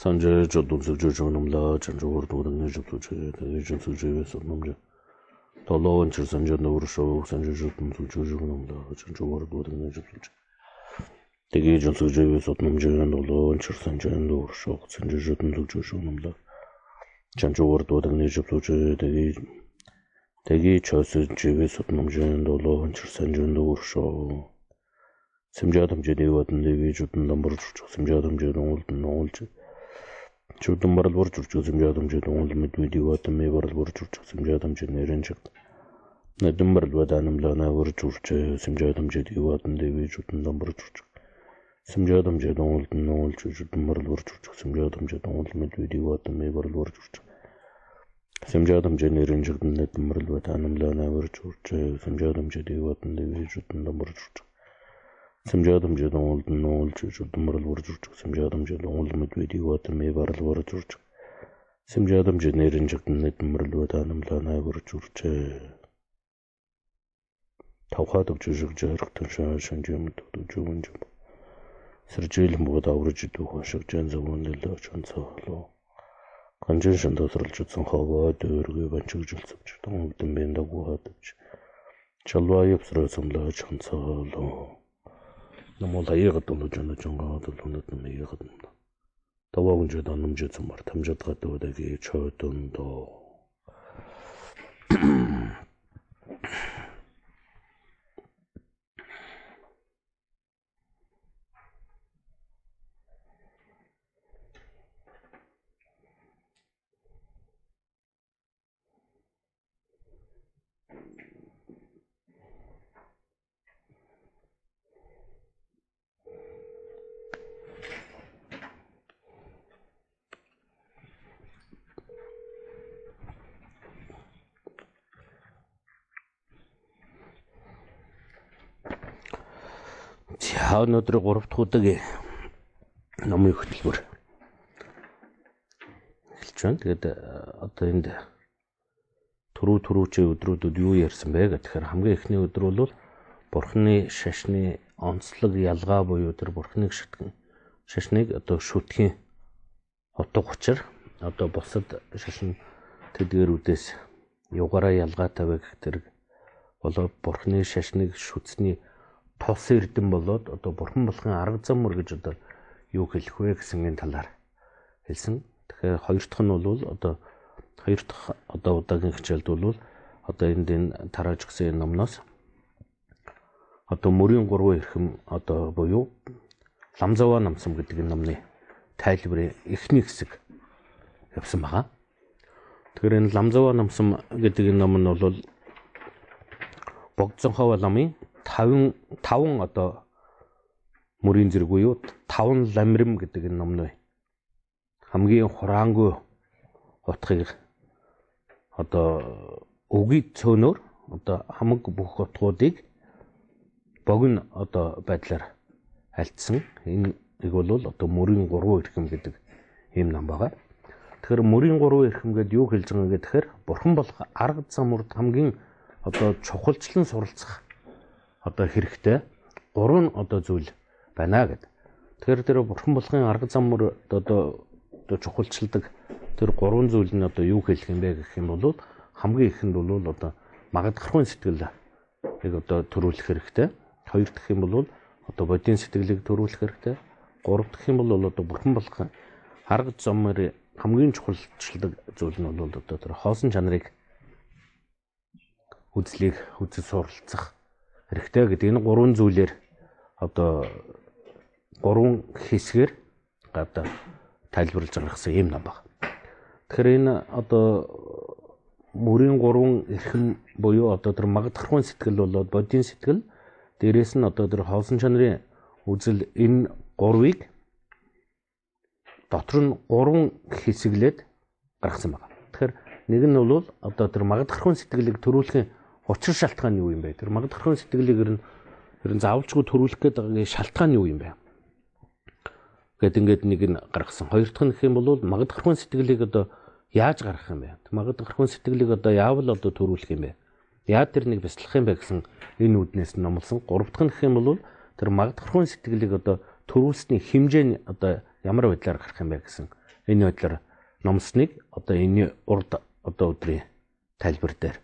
산제 저동서 저정놈라 전조월 도등의 접수체 대의 전수제에서 넘자 돌로원 출산저 노르쇼 산제 저동서 저정놈라 전조월 도등의 접수체 대의 전수제에서 넘자 돌로원 출산저 노르쇼 산제 저동서 저정놈라 전조월 도등의 접수체 대의 대기 저수 집에서 넘자 돌로원 출산저 노르쇼 심자담 제대와든 대위 주든 넘버 주 심자담 제동 올든 Чудам баралбар чурчу симжадам че донгол медведи ватам ме баралбар чурчу симжадам че нерен чак. Надам баралба данам лана вар чурчу симжадам че диватам деви чутан дамбар чурчу. Симжадам че донгол донгол чурчу баралбар чурчу симжадам че донгол медведи ватам ме баралбар чурчу. Симжадам че нерен чак надам баралба данам лана samjadam je dong ul dong ul chu chu dum rul wur chu chu samjadam je dong ul mu tu di wa tam e bar rul wur chu chu samjadam je ne rin chak ne dum rul wa danam la na wur chu chu taw kha dab chu shuk jar khtan sha shan je mu tu du ju un ju sir je lim bu da wur ju du khon shuk jan za won le la chun sa lo kan je shan da sur chu chung kha wa de ur ge ban chu ju sub chu dong dum ben da gu ha dab chu chalwa yap sur chum la chun sa lo namo la yega tolo chono chonga to lono tome yega tolo tawa unjo da namjo tsumar tamjo tga to dagi cho tondo За өнөөдөр 3 дахь удаагийн номын хөтөлбөр эхэлж байна. Тэгээд э, одоо энд түрүү түрүүчээ өдрүүдэд юу ярьсан бэ гэхээр хамгийн эхний өдөр бол бурхны шашны онцлог ялгаа буюу тэр бурхныг шитгэн шашныг одоо шүтгэхийн утга учир одоо бусад шашин тэдгэрүүдээс югаараа ялгаатай вэ гэх тэр болоод бурхны шашныг шүтсний тус эрдэм болоод одоо бурхан болохын арга зам мөр гэж одоо юу хэлэх вэ гэсэнгийн талаар хэлсэн. Тэгэхээр хоёр дахь нь бол одоо хоёр дахь одоо удаагийн хичээлд бол одоо энд энэ тарааж гисэн номноос одоо мөрийн гурван эрхэм одоо буюу ламзаваа намсан гэдэг энэ номны тайлбарын эхний хэсэг явсан байгаа. Тэгэхээр энэ ламзаваа намсан гэдэг энэ ном нь бол богдсонхоо ламын 5 5 одоо мөрийн зэрэг буюу 5 ламрим гэдэг энэ ном нь хамгийн хураангүй утгыг одоо үгийн цөөнөөр одоо хамаг бүх утгуудыг богино одоо байдлаар альцсан энэ нэг бол одоо мөрийн 3 эрхэм гэдэг ийм ном байгаа. Тэгэхээр мөрийн 3 эрхэм гэдэг юу хэлж байгаа гэхээр бурхан болох арга зам урд хамгийн одоо чухалчлан суралцах одоо хэрэгтэй гурван одоо зүйл байна гэд. Тэгэхээр тэр бурхан болохын арга замаар одоо одоо чухалчилдаг тэр гурван зүйл нь одоо юу хэлэх юм бэ гэх юм бол хамгийн ихэнд бол одоо магадгархуйн сэтгэл яг одоо төрүүлэх хэрэгтэй. Хоёр дахь юм бол одоо бодийн сэтгэлийг төрүүлэх хэрэгтэй. Гурав дахь юм бол одоо бурхан болох арга замаар хамгийн чухалчилдаг зүйл нь бол одоо тэр хоосон чанарыг үзлийг үзэл суралцах хэрэгтэй гэдэг энэ гурван зүйлээр одоо гурван хэсгээр гадаа тайлбарлаж гаргасан юм нам баг. Тэгэхээр энэ одоо мөрийн гурван эрхэм буюу одоо тэр магадгархуйн сэтгэл болоод бодийн сэтгэл дээрэс нь одоо тэр хоосон чанарын үзэл энэ гурвыг дотор нь гурван хэсэглээд гаргасан байна. Тэгэхээр нэг нь бол одоо тэр магадгархуйн сэтгэлийг төрүүлэхийн учир шалтгаан юу юм бэ? Тэр магадгархын сэтгэлийг ер нь ер нь заавалчгүй төрүүлэх гээд байгаагийн шалтгаан юу юм бэ? Гэт ингээд нэг нь гаргасан. Хоёр дахь нь гэх юм бол магадгархын сэтгэлийг одоо яаж гаргах юм бэ? Магадгархын сэтгэлийг одоо яавал одоо төрүүлэх юм бэ? Яа тэр нэг бяцлах юм бэ гэсэн энэ үднээс нь номлосон. Гурав дахь нь гэх юм бол тэр магадгархын сэтгэлийг одоо төрүүлсний хэмжээ нь одоо ямар байдлаар гарах юм бэ гэсэн энэ байдлаар номсныг одоо энэ урд одоо өдрийн тайлбар дээр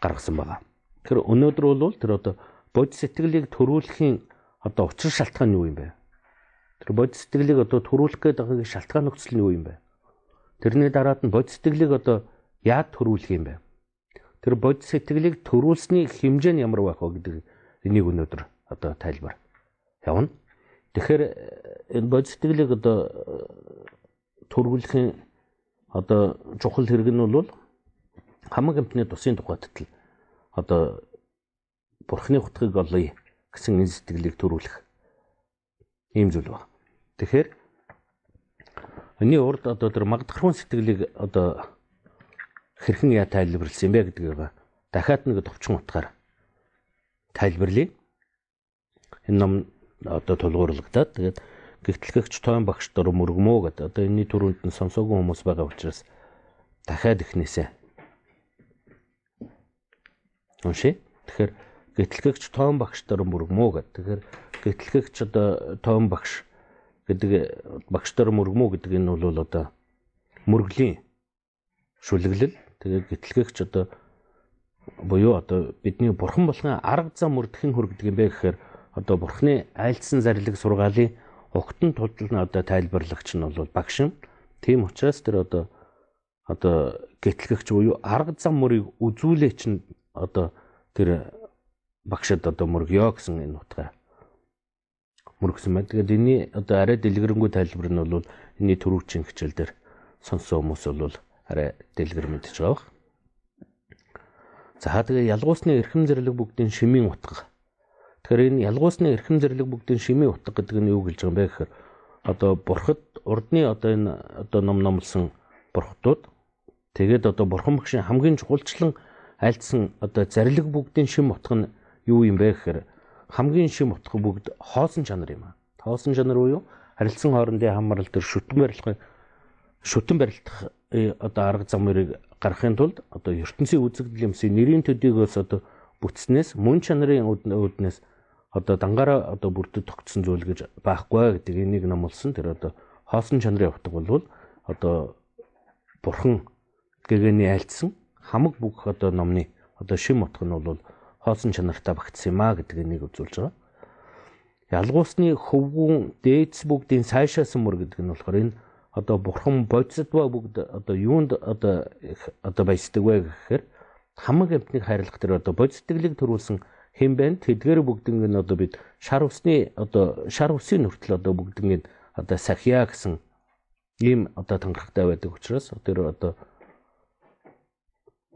гаргасан байгаа. Тэгэхээр өнөөдөр бол тэр одоо бод сэтгэлийг төрүүлэхийн одоо учир шалтгаан нь юу юм бэ? Тэр бод сэтгэлийг одоо төрүүлэх гээд байгаагийн шалтгаан нөхцөл нь юу юм бэ? Тэрний дараад нь бод сэтгэлийг одоо яад төрүүлэх юм бэ? Тэр бод сэтгэлийг төрүүлсний хэмжээ нь ямар байх вэ гэдэг энийг өнөөдөр одоо тайлбар явна. Тэгэхээр энэ бод сэтгэлийг одоо төрүүлэхийн одоо чухал хэрэг нь бол хамаг амтны тусын тухайд л одоо бурхны утгыг олъё гэсэн энэ сэтгэлийг төрүүлэх ийм зүйл байна. Тэгэхээр энэ урд одоо тэр магдахрын сэтгэлийг одоо хэрхэн яа тайлбарласан юм бэ гэдгийг дахиад нэг товчхон утгаар тайлбарлая. Энэ ном одоо тулгуурлагдаад тэгээд гэгтлэгч тоон багш дор мөргмөө гэдэг одоо энэний төрөнд нь сонсоогүй хүмүүс байгаа учраас дахиад ихнээсээ уншия. Тэгэхээр гэтлэгч тоон багш дор мөргмөө гэдэг. Тэгэхээр гэтлэгч одоо тоон багш гэдэг багш дор мөргмөө гэдэг энэ бол одоо мөргөлийн шүлэглэл. Тэгээ гэтлэгч одоо буюу одоо бидний бурхан болгон арга зам мөрдөхин хүргэдэг юм бэ гэхээр одоо бурхны айлцсан зарлиг сургаалын огтон тулд нь одоо тайлбарлагч нь бол багшин. Тийм учраас тэр одоо одоо гэтлэгч буюу арга зам мөрийг үзүүлээч нь одоо тэр багшд одоо мөргөё гэсэн энэ утгаар мөргсөн байна. Тэгээд энэний одоо арай дэлгэрэнгүй тайлбар нь бол энэний төрүүчийн хичээл дээр сонсон хүмүүс бол арай дэлгэр мэдж байгаа бах. За тэгээ ялгуусны эрхэм зэрлэг бүгдийн шимийн утга. Тэгэхээр энэ ялгуусны эрхэм зэрлэг бүгдийн шимийн утга гэдэг нь юу гэлж байгаа юм бэ гэхээр одоо бурхад урдны одоо энэ одоо ном номлсон бурхтууд тэгээд одоо бурхан багшийн хамгийн чухалчлан альцсан одоо зарлиг бүгдийн шим утга нь юу юм бэ гэхээр хамгийн шим утга бүгд хоосон чанар юм аа. Хоосон чанар буюу харилцан хоорондын хамрал төр шүтэн барилгын шүтэн барилдах э, одоо арга замыг гаргахын тулд одоо ертөнцийн үзэгдэл юмсыг нэрийн төдийгөөс одоо бүтснээс мөн чанарын үүднээс одоо дангаараа одоо бүрдэд тогтсон зүйл гэж байхгүй гэдэг энийг номлосон тэр одоо хоосон чанарын утга бол одоо бурхан гэгэний альцсан хамаг бүх одоо номны одоо шим утга нь бол хоосон чанартай багтсан юм а гэдэг энийг үзүүлж байгаа. Ялгуусны хөвгүүн дээдс бүгдийн сайшаасан мөр гэдэг нь болохоор энэ одоо бурхан бодисдва бүгд одоо юунд одоо одоо баясдаг вэ гэхээр хамаг амтныг хайрлах тэр одоо бодисдэглийг төрүүлсэн хэн байна тэдгээр бүгднийг нь одоо бид шар усны одоо шар усын нүртэл одоо бүгднийг одоо сахиа гэсэн ийм одоо тангарахтай байдаг учраас тэр одоо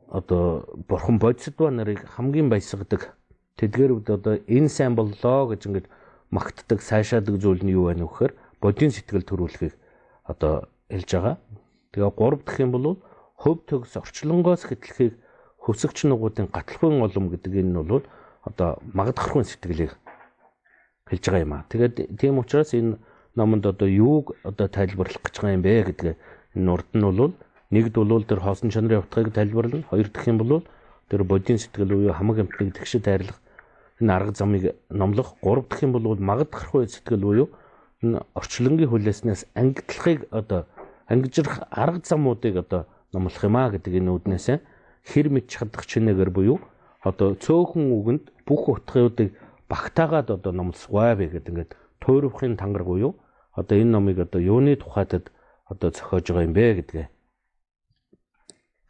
одоо бурхан бодисдва нарыг хамгийн баясгадаг тэдгээрүүд одоо энэ сайн боллоо гэж ингээд магтдаг сайшаадаг зүйл нь юу байна вэ гэхээр бодийн сэтгэл төрүүлэхийг одоо хэлж байгаа. Тэгээ 3 дахь юм бол хөв төгс орчлонгоос хэтлэхийг хөсөгч нугуудын гатлахын улам гэдэг энэ нь бол одоо магдахрын сэтгэлийг хэлж байгаа юм аа. Тэгээд тийм учраас энэ номонд одоо юуг одоо тайлбарлах гэж байгаа юм бэ гэдгээ энэ урд нь бол Нэгд бол тэр хоосон чанарын утгыг тайлбарлана. Хоёр дахь юм бол тэр бодийн сэтгэл буюу хамаг амтныг тэгшид хайрлах энэ арга замыг номлох. Гурав дахь юм бол магадгархгүй сэтгэл буюу энэ орчлонгийн хүлээснээс ангитлахыг одоо ангижрах арга замуудыг одоо номлох юм а гэдэг энэ үднээсээ хэр мэд чадах чинээгээр буюу одоо цөөхөн үгэнд бүх утгуудыг багтаагаад одоо номлосгоо бэ гэдэг ингээд туйрвахын тангараг буюу одоо энэ номыг одоо юуны тухайтад одоо зохиож байгаа юм бэ гэдгээ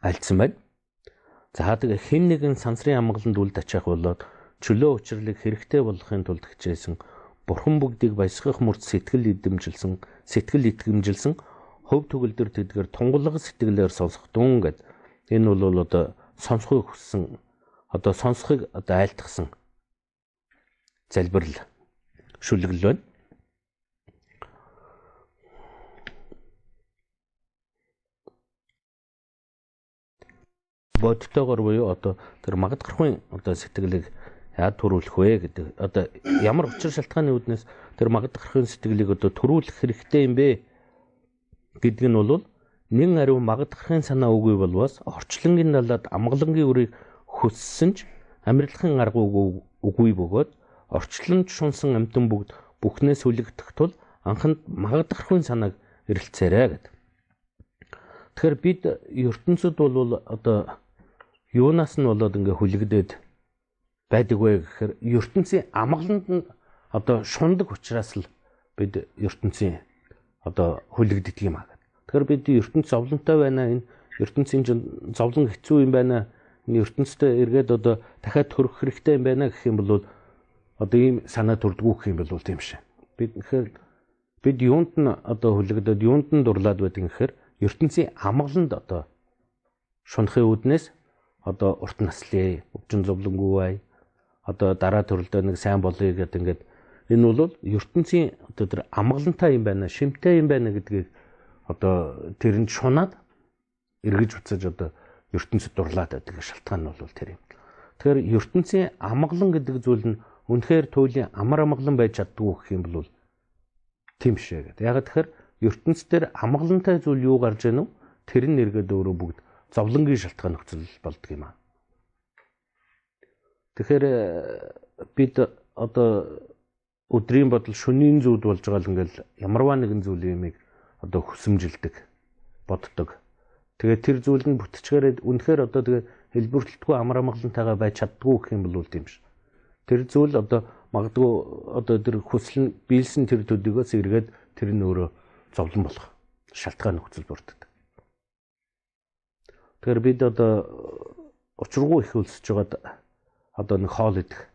альцсан байна. За тэгээ хэн нэгэн сансрын амгаланд үлд ачаах болоод чөлөө учрлыг хэрэгтэй болгохын тулд хичээсэн бурхан бүгдийг баясгах мөрд сэтгэл идэмжилсэн сэтгэл итгэмжилсэн хөв төгөлдөр тэдгээр тунгалаг сэтгэлээр сонсох дун гэд энэ бол одоо сонсохыг хүссэн одоо сонсохыг одоо айлтгсан залбирал шүлгэл байна. Бодтойгоор буюу одоо тэр магадгархын одоо сэтгэлийг яад төрүүлэх вэ гэдэг одоо ямар учир шалтгааны үүднээс тэр магадгархын сэтгэлийг одоо төрүүлэх хэрэгтэй юм бэ гэдг нь бол нэн ариун магадгархын санаа үгүй болвоос орчлонгийн далаад амгалангийн үрийг хөссөн ч амьдралын арга үгүй бөгөөд орчлонд шунсан амтан бүгд бүхнээс хүлэгдэх тул анханд магадгархын санааг эрэлцээрэ гэдэг. Тэгэхээр бид ертөнцид бол одоо юунаас нь болоод ингээ хүлэгдээд байдаг вэ гэхээр ертөнцийн амгаланд нь одоо шундаг учраас л бид ертөнцийн одоо хүлэгддэг юм аа. Тэгэхээр бид ертөнц зовлонтой байна энэ ертөнцийн зовлон хэцүү юм байна. Энэ ертөнцтэй эргээд одоо дахиад төрөх хэрэгтэй юм байна гэх юм бол одоо ийм санаа төрдгүү гэх юм бол тийм шээ. Бид тэгэхээр бид юунд нь одоо хүлэгдээд юунд нь дурлаад байдаг гэхээр ертөнцийн амгаланд одоо шунахын үүднээс одоо урт наслээ өвчин зовлонгүй бай одоо дараа төрөлдөө нэг сайн болъё гэдэг ингээд энэ бол ертөнцийн одоо тэр амгалантай юм байна шимтэй юм байна гэдгийг одоо тэрэнд шунаад эргэж буцаж одоо ертөнцид дурлаад байдаг шалтгаан нь бол тэр юм. Тэгэхээр ертөнцийн амгалан гэдэг зүйл нь үнэхээр туйлын амар амгалан байж чаддгүй гэх юм бол тийм шээ гэдэг. Яг тэгэхээр ертөнцийн амгалантай зүйл юу гарч ийнү? Тэр нь эргээд өөрөө бүгд зовлонгийн шалтгаан нөхцөл болдго юм аа. Тэгэхээр э, бид одоо өдрийн бодол шөнийн зүуд болж байгаа л ингээл ямарваа нэгэн зүйлийн юмыг одоо хүсэмжилдэг боддог. Тэгээд тэр зүйл нь бүтчгээрээ үнэхээр одоо тэгээ хэлбэртэлтгүй амар амгалантайгаа байж чаддгүй гэх юм бол тийм ш. Тэр зүйл одоо магадгүй одоо тэр хүсэл нь биелсэн тэр төдийгөөс эргээд тэр нь өөрөө зовлон болох шалтгаан нөхцөл бүрддэг. Тэгэхээр бид одоо учиргүй их өлсөж байгаад одоо нэг хоол идэх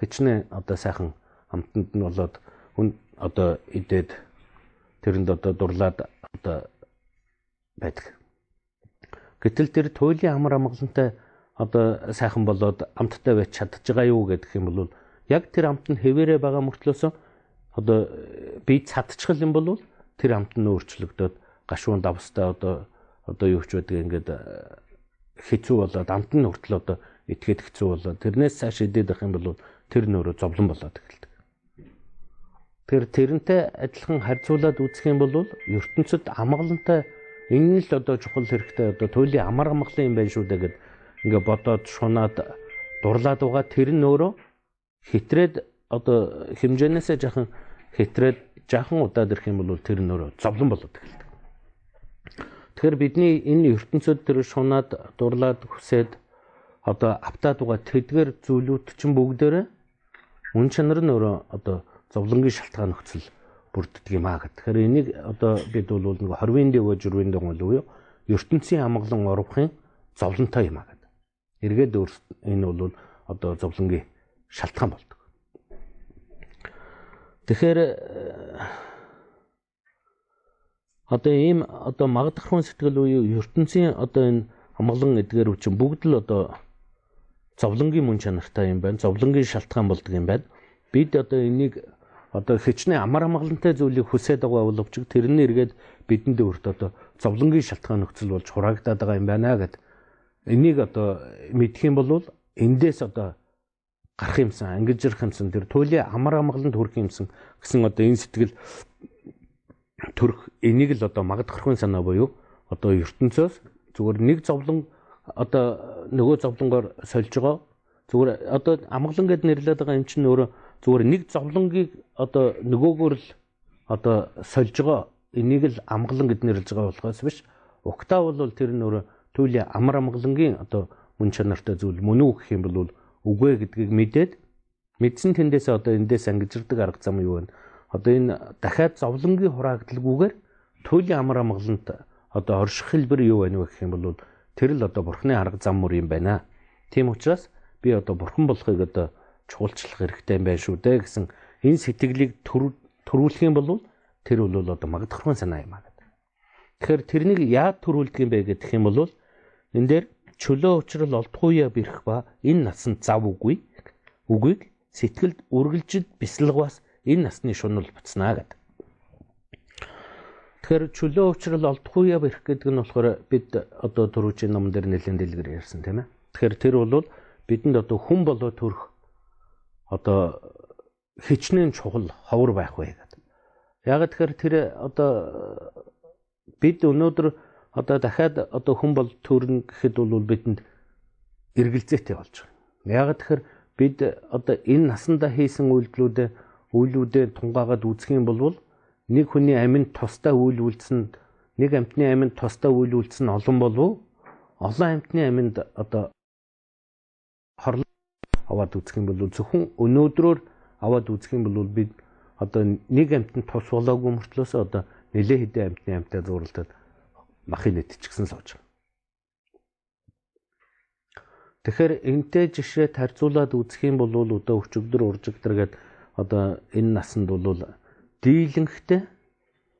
хичнээн одоо сайхан амтанд нь болоод хүн одоо идээд тэрэнд одоо дурлаад одоо байдаг. Гэтэл тэр туйлын амар амгалантай одоо сайхан болоод амттай байж чадж байгаа юу гэдэг юм бол яг тэр амт нь хэвээрээ байгаа мөртлөөс одоо би цадчихл юм бол тэр амт нь өөрчлөгдөд гашуун давстай одоо одоо юу ч байдаг ингээд э, хэцүү болоод амт нь хүртэл одоо итгэхэд хэцүү болоод тэрнээс цааш идээд байх юм бол тэр нөрөө зовлон болоод эхэлдэг. Тэр тэрнтэй адилхан харьцуулаад үзэх юм бол ертөнцид амгалантай энэ л одоо чухал хэрэгтэй одоо туйлын амар амгалан юм байна шүү дээ гэд ингээ бодоод шунаад дурлаад байгаа тэр нь өөрөө хитрээд одоо хэмжээнээсээ жахан хитрээд жахан удаад ирэх юм бол тэр нь өөрөө зовлон болоод эхэлдэг. Тэгэхээр бидний энэ ертөнцид тэр шунаад дурлаад хүсээд одоо автаад байгаа тэдгэр зүйлүүд чинь бүгдээрээ үн чанар нь өөрөө одоо зовлонгийн шалтгаан нөхцөл бүрддэг юм аа гэхэд. Тэгэхээр энийг одоо бид бол нэг 20-ын дэв жирвэн дэв бол юу ертөнцийн амгалан урвахын зовлонтой юм аа гэдэг. Эргээд энэ бол одоо зовлонгийн шалтгаан болдог. Тэгэхээр одоо ийм одоо магадгархуун сэтгэл буюу ертөнцийн одоо энэ амгалан эдгээр үчин бүгд л одоо зовлонгийн мөн чанартай юм байна. Зовлонгийн шалтгаан болдог юм байна. Бид одоо энийг одоо хичнээн амар амгалантай зүйлийг хүсээд байгаа боловч тэрний эргээд бидэнд өөрт одоо зовлонгийн шалтгаан нөхцөл болж хураагдаад байгаа юм байна гэд энийг одоо мэдэх юм бол эндээс одоо гарах юмсан ангиж ирэх юмсан тэр туйлын амар амгаланд хүрэх юмсан гэсэн одоо энэ сэтгэл төрөх энийг л одоо магадгархын санаа буюу одоо ертөнцөөс зүгээр нэг зовлон одоо нөгөө зовлонгоор сольж байгаа. Зүгээр одоо амгалан гэд нэрлээд байгаа юм чинь өөрөө зүгээр нэг зовлонгийг одоо нөгөөгөр л одоо сольж байгаа. Энийг л амгалан гэд нэрлэж байгаа болохоос биш. Угтаа бол тэр нь өөрөө түүлийн амар амгалангийн одоо мөн чанартай зүйл. Мөн үү гэх юм бол үгүй гэдгийг мэдээд мэдсэн тэндээсээ одоо эндээс ангижирдаг арга зам юу вэ одоо энэ дахиад зовлонгийн хураагдalgүйгээр туйлын амар амгалант одоо орших хэлбэр юу байна вэ гэх юм бол тэр л одоо бурхны арга зам мөр юм байна. Тийм учраас би одоо бурхан болохыг одоо чуулчлах хэрэгтэй юм байна шүү дээ гэсэн энэ сэтгэлийг төрүүлэх юм бол тэр бол одоо магадгархуун санаа юм аа гэдэг. Тэгэхээр тэрнийг яад төрүүлдэг юм бэ гэх юм бол энэ дээр чөлөө учрал олдгоё бэрх ба энэ насанд зав үгүй үгийг сэтгэлд үргэлжид бясалгаас энэ насны шунал буцнаа гэдэг. Тэгэхээр чөлөө уучрал олдохгүй яв ирэх гэдэг нь болохоор бид одоо түрүүчийн ном дээр нэлээд дэлгэр ярьсан тийм ээ. Тэгэхээр тэр бол бидэнд одоо хүн болоо төрөх одоо хичнээн чухал ховор байх вэ гэдэг. Яг тэгэхээр тэр одоо бид өнөөдөр одоо дахиад одоо хүн бол төрнө гэхэд бол бидэнд эргэлзээтэй болж байгаа. Яг тэгэхээр бид одоо энэ насандаа хийсэн үйлдэлүүдээ үйлүүдээр тунгаагаад үзэх юм бол нэг хүний аминд тусдаа үйл үйлдсэн нэг амтны аминд тусдаа үйл үйлдэл нь олон болов олон амтны аминд одоо хорлол аваад үзэх юм бол зөвхөн өнөөдрөөр аваад үзэх юм бол бид одоо нэг амтнд тус болоогүй мөртлөөс одоо нэлээ хэдэн амтны амтаа зууралдаад махын нэт ч гэсэн сууж байгаа. Тэгэхээр энтэй жишээ тарьцуулаад үзэх юм бол одоо өчигдөр уржигдэр гээд одоо энэ насанд бол дийлэнхтэй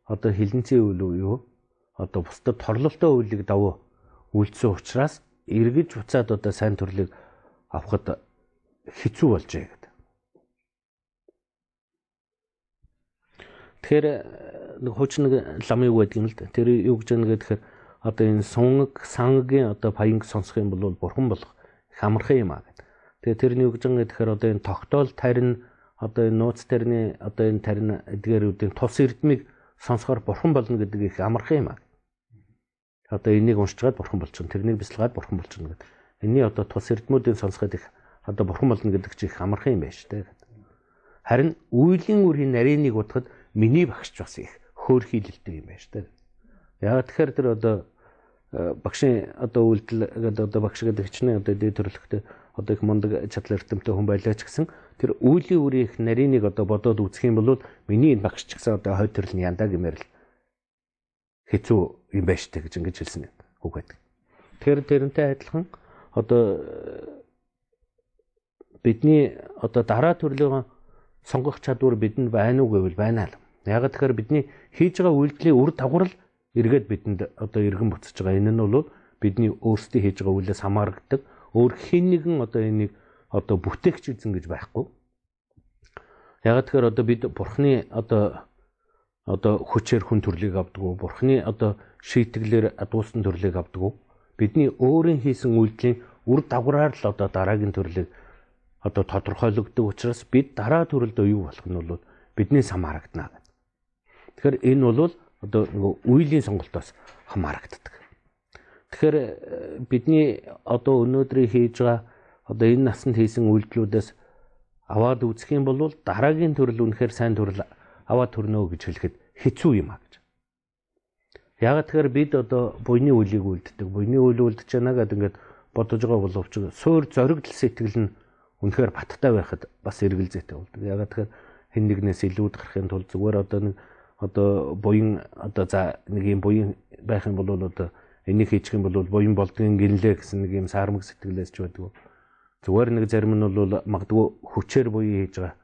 одоо хилэнцэн үйл юу одоо бусдад торлолтой үйлийг давуу үйлдсэн учраас эргэж буцаад одоо сайн төрлийг авахд хэцүү болжээ гэдэг. Тэгэхээр нэг хуучин нэг лам юу гэдэг юм л да. Тэр юу гэж яана гэхээр одоо энэ сунгаг сангийн одоо паянг сонсох юм бол бурхан болох их амархан юм аа гэдэг. Тэгээ тэрний юу гэж байгаа гэхээр одоо энэ тогтоол тарин одоо энэ нууц тарины одоо энэ тарин эдгээрүүдийн тус эрдмийг сонсохоор бурхан болно гэдэг их амархан юм аа. Одоо энийг уншчихад бурхан болчихно. Тэрнийг бяцлагаад бурхан болчихно гэдэг. Энийний одоо тус эрдмүүдийн сонсоход их одоо бурхан болно гэдэг чинь их амархан юм байна шүү дээ. Харин үйлийн үрийн нарийныг удахад миний багш бас их хөөрхийлэлтэй юм байна шүү дээ. Яг тэгэхээр тэр одоо багшийн одоо үйлдэл одоо багш гэдэг хичнээн одоо дээд төрлөختөө одоо их мундаг чадал эрдэмтэй хүн байлаа ч гэсэн тэр үйлийн үрийн их нарийныг одоо бодоод үзэх юм бол миний энэ багш ч гэсэн одоо хойд төрөл нь янда гэмээр л хэцүү юм байна дээ гэж ингэж хэлсэн. Үг байдаг. Тэгэхээр тэрнтэй адилхан одоо бидний одоо дараа төрлийн сонгох чадвар бидэнд байна уу гэвэл байна л. Яг тэгэхээр бидний хийж байгаа үйлдэлийн үр дагавар л эргээд бидэнд одоо иргэн буцаж байгаа. Энэ нь бол бидний өөрсдийн хийж байгаа үйлээс хамаардаг. Өөр хэн нэгэн одоо энийг одоо бүтээгч эзэн гэж байхгүй. Яг тэгэхээр одоо бид бурхны одоо одоо хүчээр хүн төрлийг авдаг уу? Бурхны одоо шийтгэлээр адуусан төрлийг авдаг уу? Бидний өөрийн хийсэн үйлдэлийн үр дагавраар л одоо дараагийн төрлийг одоо тодорхойлогддог учраас бид дараа төрөлд юу болох нь бол бидний сам харагдана. Тэгэхээр энэ бол одоо нөгөө үеийн сонголтоос хамаарагддаг. Тэгэхээр э, бидний одоо өнөөдрийн хийж байгаа одоо энэ насанд хийсэн үйлдэлүүдээс аваад үзэх юм бол дараагийн төрөл үнэхээр сайн төрөл аваад төрнө гэж хэлэхэд хэцүү юм а гэж. Яг тэгэхээр бид одоо буйны үлийг үлддэг. Буйны үйл үлдэж байна гэдэг ингээд бодож байгаа боловч суур зоригдол сэтгэл нь үнэхээр баттай байхад бас эргэлзээтэй болдог. Ягаад тэгэхээр хэн нэгнээс илүүд гарахын тулд зүгээр одоо нэг одоо буян одоо за нэг юм буян байх юм бол одоо энийг хийчих юм бол буян болдгийн гинлээ гэсэн нэг юм саармаг сэтгэлээс ч байдаг. Зүгээр нэг зарим нь бол магадгүй хүчээр буян хийж байгаа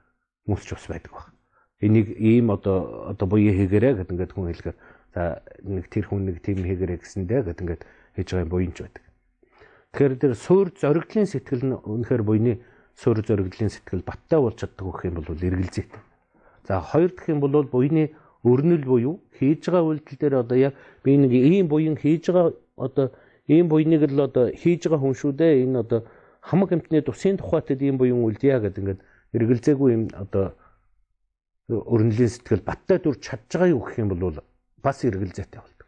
хүмүүс ч бас байдаг баг. Энийг ийм одоо одоо буян хийгэрэ гэдэг ингээд хүн хэлэхээр за нэг тэр хүн нэг тийм хийгэрэ гэсэндээ гэдэг ингээд хийж байгаа буян ч байдаг. Тэгэхээр тэр суур зоригдлын сэтгэл нь үнэхээр буйны суурь зоригдлын сэтгэл баттай болж чаддаг гэх юм бол эргэлзээтэй. За хоёр дахь юм бол буйны өрнөл буюу хийж байгаа үйлдэл дээр одоо яг би нэг ийм буян хийж байгаа одоо ийм буйныг л одоо хийж байгаа хүн шүү дээ. Энэ одоо хамаг амтны тусын тухайд ийм буян үлдъя гэдэг ингээд эргэлзээгүй юм одоо өрнөлийн сэтгэл баттай дүр чадж байгаа юу гэх юм бол бас эргэлзээтэй болдог.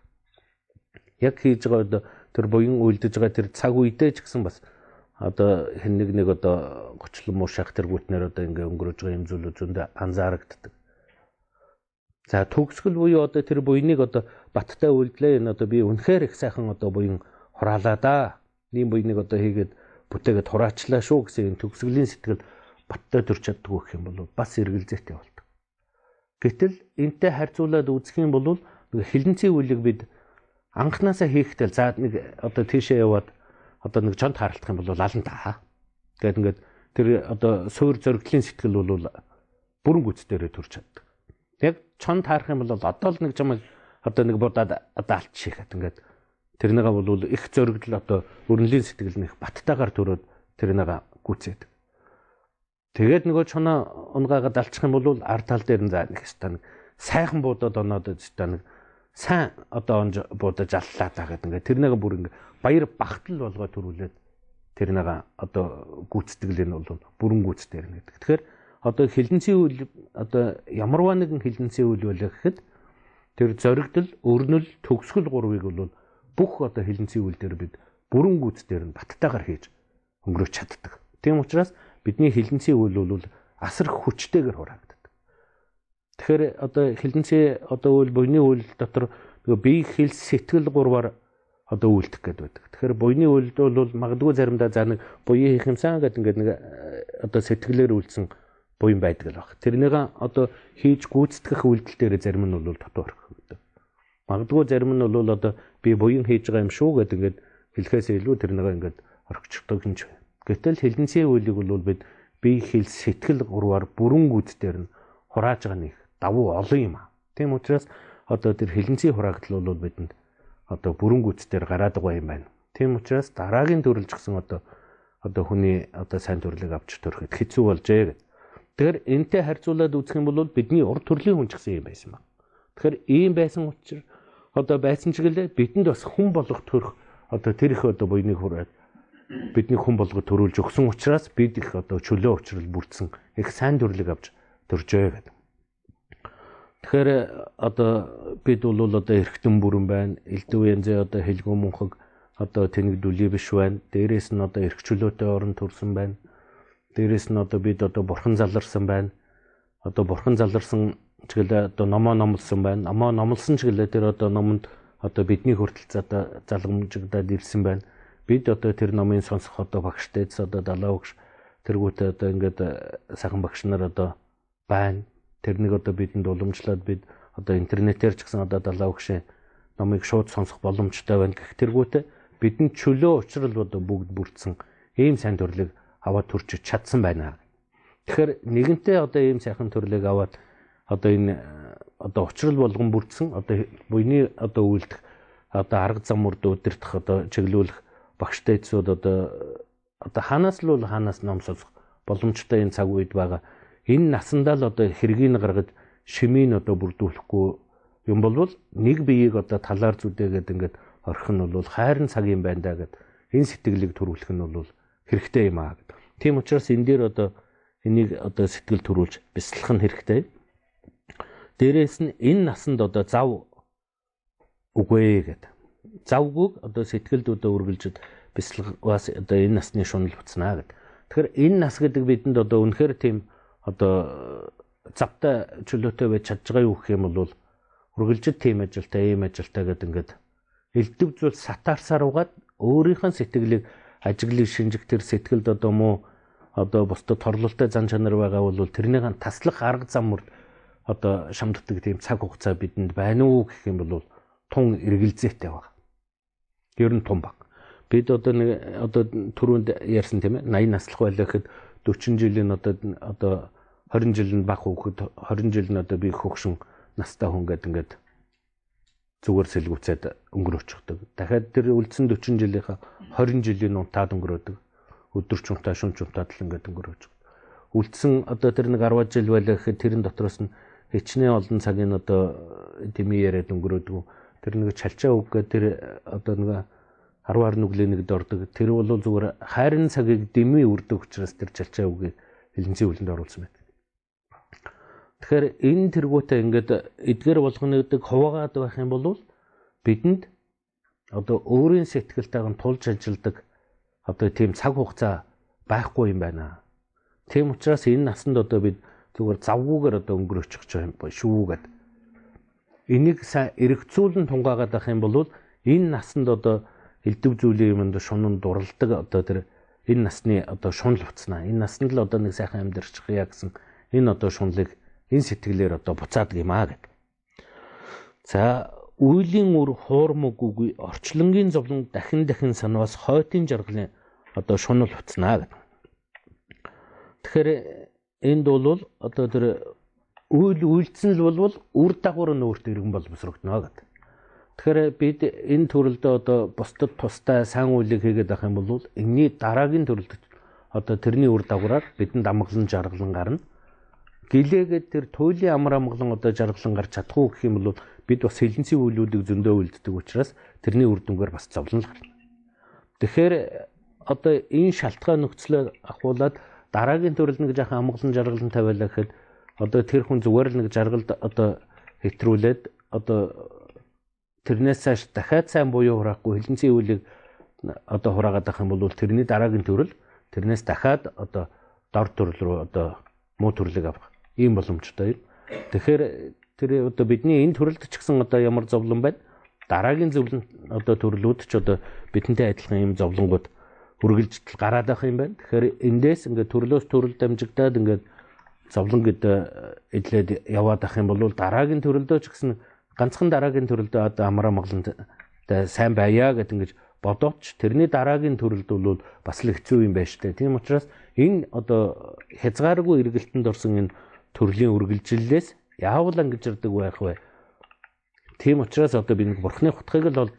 Яг хийж байгаа одоо тэр буян үлдэж байгаа тэр цаг үедээ ч гэсэн бас одоо хэн нэг нэг одоо гочлон муу шах тэргүүтнэр одоо ингээ өнгөрөөж байгаа юм зүйлүүд зөндөө анзаарагддаг. За төгсгөл буюу одоо тэр буйныг одоо баттай үйлдлээ энэ одоо би үнэхээр их сайхан одоо буян хураалаа да. Ийм буйныг одоо хийгээд бүтээгээд хураачлаа шүү гэсэн энэ төгсгөлийн сэтгэл баттай төрч чаддаг гэх юм бол бас эргэлзээтэй болдог. Гэтэл энтэй харьцуулаад үзэх юм бол хилэнцгийн үйлийг бид анханасаа хийхдээ за нэг одоо тийшээ яваад одоо нэг чонд харалтах юм бол алан таа. Тэгээд ингээд тэр одоо суур зоригдлын сэтгэл бол бүрэн гүцдэрээ төрч чаддаг. Яг чонд харах юм бол одоо л нэг жамаг одоо нэг будаад одоо алччихад ингээд тэрнийга бол их зоригдл одоо өрнөлийн сэтгэл нэх баттайгаар төрөөд тэрнийга гүцээд. Тэгээд нөгөө чоноо унгаагаад алчих юм бол ард тал дээр нь за нэг хэвээр сайхан буудаад оноод хэвээр нэг сайн одоо онж будаж аллаа та гэдэг ингээд тэрнийг бүр ингээд баяр багтал болгоо төрүүлээд тэрнийг одоо гүйцэтгэл нь бол бүрэн гүйцэтгэл гэдэг. Тэгэхээр одоо хилэнцгийн үйл одоо ямарваа нэгэн хилэнцгийн үйл байлаа гэхэд тэр зоригдол, өрнөл, төгсгөл гурвыг бол бүх одоо хилэнцгийн үйл дээр бид бүрэн гүйцээр нь баттайгаар хийж өнгөрөөч чаддаг. Тийм учраас бидний хилэнцгийн үйл бол асар хүчтэйгээр хурааг Тэгэхээр одоо хилэнцээ одоо үйл буйны үйл дотор нөгөө бие хэл сэтгэл гурваар одоо үйлдэх гээд байдаг. Тэгэхээр буйны үйлд бол магадгүй заримдаа за нэг буян хийх юмсан гэдэг ингээд нэг одоо сэтгэлээр үйлдсэн буян байдаг л баг. Тэрнийг одоо хийж гүйцэтгэх үйлдэл дээр зарим нь бол дотор орхигддог. Магадгүй зарим нь бол одоо би буян хийж байгаа юм шүү гэдэг ингээд хэлэхээс илүү тэрнийг ингээд орхичдаг юм ч. Гэтэл хилэнцгийн үйлийг бол бид бие хэл сэтгэл гурваар бүрэн гүйцээр нь хурааж байгаа нэг давуу олон юм аа. Тийм учраас одоо тэр хилэнцгийн хураагдал бол бидэнд одоо бүрэн гүйцээр гараад байгаа юм байна. Тийм учраас дараагийн төрөлж гсэн одоо одоо хүний одоо сайн төрлийг авч төрөхөд хэцүү болжээ гэдэг. Тэгэхээр энтэй харьцуулаад үзэх юм бол бидний урд төрлийн хүн ч гэсэн юм байсан ба. Тэгэхээр ийм байсан учраас одоо байсан ч гэлээ бидэнд бас хүн болох төрх одоо тэр их одоо буйныг хүрээд бидний хүн болгож төрүүлж өгсөн учраас бид их одоо чөлөө учрал бүрдсэн их сайн төрлийг авч төржээ гэдэг. Тэгэхээр одоо бид бол одоо эргэтэн бүрэн байна. Элдв янзын одоо хэлгүү мөнхөг одоо тэнэгдүүлээ биш байна. Дээрээс нь одоо эрх чөлөөтэй орон төрсэн байна. Дээрээс нь одоо бид одоо бурхан заларсан байна. Одоо бурхан заларсан ч гэлээ одоо номоо номлосон байна. Номоо номлосон ч гэлээ тэр одоо номонд одоо бидний хүртэл одоо залгамжигдаад ирсэн байна. Бид одоо тэр номын сонсох одоо багштэйц одоо далаа багш тэргүүтээ одоо ингээд сайхан багш нар одоо байна Тэрнийг одоо бидэнд уламжлаад бид одоо интернетээр ч гэсэн одоо далаа өгшөө номыг шууд сонсох боломжтой байна гэх тэргүүтээ бидэнд чөлөө учрал одоо бүгд бүрдсэн ийм сайн төрлийг аваад төрчих чадсан байна. Тэгэхээр нэгэнтээ одоо ийм сайхан төрлийг аваад одоо энэ одоо учрал болгон бүрдсэн одоо буйны одоо үйлдэх одоо арга зам үрд өдөртөх одоо чиглүүлэх багштэйцүүд одоо одоо ханаас л бол ханаас ном сонсох боломжтой энэ цаг үед байгаа энэ насандаа л одоо хэргийг гаргаж шимийг одоо бүрдүүлэхгүй юм болвол нэг биеийг одоо талаар зүдээгээд ингээд орхих нь бол хайрын цаг юм байна да гэд энэ сэтгэлийг төрүүлэх нь бол хэрэгтэй юм аа гэд. Тийм учраас энэ дээр одоо энийг одоо сэтгэл төрүүлж бяцлах нь хэрэгтэй. Дээрээс нь энэ насанд одоо зав үгүй гэд. Завгүйг одоо сэтгэлд одоо үргэлжид бяцлагаас одоо энэ насны шунал буцнаа гэд. Тэгэхээр энэ нас гэдэг бидэнд одоо үнэхээр тийм одоо завтай чөлөөтэй байж чадж байгаа юу гэх юм бол үргэлжид тийм ажилтай, ийм ажилтай гэдэг ингээд элдв зүйл сатаарсаар угаад өөрийнх нь сэтгэлийг ажиглыг шинжих тэр сэтгэлд одоо муу одоо бусдад торлолтой зан чанар байгаа бол тэрнийг таслах арга зам мөр одоо шамддаг тийм цаг хугацаа бидэнд байна уу гэх юм бол тун эргэлзээтэй баг. Ер нь тун баг. Бид одоо нэг одоо түрүүнд ярьсан тийм ээ 80 наслах байлаа гэхэд 40 жилийн одоо одоо 20 жил нь баг хүүхэд 20 жил нь одоо би хөгшин настай хүн гэдэг ингээд зүгээр сэлгүүцээд өнгөрөөчихдөг. Дахиад тэр үлдсэн 40 жилийнхаа 20 жилийн унтаад өнгөрөөдөг. Өдөрч унтаа, шүнч унтаад л ингээд өнгөрөөж. Үлдсэн одоо тэр нэг 10 жил байлаа гэхэд тэрэн дотроос нь хичнээн олон цагийн одоо дэмий яриад өнгөрөөдөг. Тэр нэг чалчаа үггээ тэр одоо нэг 10 ар нүглээ нэгд ордог. Тэр бол зүгээр хайрын цагийг дэмий үрдэг учраас тэр чалчаа үгийг хилэнцгийн үлэнд оруулсан байна. Тэгэхээр энэ тэргүүтээ ингээд эдгээр болгоно гэдэг хуваагаад байх юм бол бидэнд одоо өөрийн сэтгэлтэйг нь тулж ажилдаг одоо тийм цаг хугацаа байхгүй юм байна. Тийм учраас энэ насанд одоо бид зүгээр завгүйгээр одоо өнгөрөөчих юм шүү гэд. Энийг сайн эргцүүлэн тунгаагаад байх юм бол энэ насанд одоо элдв зүйлийн юмд шунан дуралдаг одоо тэр энэ насны одоо шунал уцнаа. Энэ насанд л одоо нэг сайхан амьдарчих яа гэсэн энэ одоо шунлыг энэ сэтгэлээр одоо буцаадаг юм аа гэд. За үйлийн үр хуурмаг үгүй орчлонгийн зовлон дахин дахин санаас хойтын жаргалын одоо шунал уцнаа гэд. Тэгэхээр энд бол одоо тэр үйл үйлдсэн л болвол үр дагавар нь өөртөө иргэн боловсрогдно гэд. Тэгэхээр бид энэ төрөлдөө одоо бусдад тустай сайн үйлийг хийгээд авах юм бол энэний дараагийн төрөлд одоо тэрний үр дагавраар бидэнд амгалан жаргалан гарна гэлээгээд тэр туйлын амар амгалан одоо жаргалан гарч чадахгүй гэх юм бол бид бас хилэнцгийн үйлүүдийг зөндөө үлддэг учраас тэрний үр дүнгээр бас зовлон л гарна. Тэгэхээр одоо энэ шалтгаан нөхцлөө ахуулаад дараагийн төрөл нэг жаахан амгалан жаргалан тавиалаа гэхэд одоо тэр хүн зүгээр л нэг жаргалд одоо хэтрүүлээд одоо тэрнээс цааш дахиад сайн буюу хураахгүй хилэнцгийн үйлийг одоо хураагаад авах юм бол тэрний дараагийн төрөл тэрнээс дахиад одоо дор төрөл рүү одоо муу төрлөг авах ийм боломжтой. Тэгэхээр тэр одоо бидний энэ төрөлд ч гэсэн одоо ямар зовлон байна? дараагийн зөвлөн одоо төрлүүд ч одоо бидэнтэй адилхан юм зовлонгууд үргэлж гараад байх юм байна. Тэгэхээр эндээс ингээд төрлөөс төрөл дамжигдаад ингээд зовлон гэдэг идлээд яваад ах юм бол дараагийн төрөлдөө ч гэсэн ганцхан дараагийн төрөлдөө одоо амраа моглонд сайн байя гэд ингэж бодооч тэрний дараагийн төрөлд бол бас л хэцүү юм байна штэ. Тийм учраас энэ одоо хязгааргүй эргэлтэнд орсон энэ төрлийн үргэлжлэлээс яавал ангижирдаг байх вэ? Тийм учраас одоо би нэг бурхны хутгийг л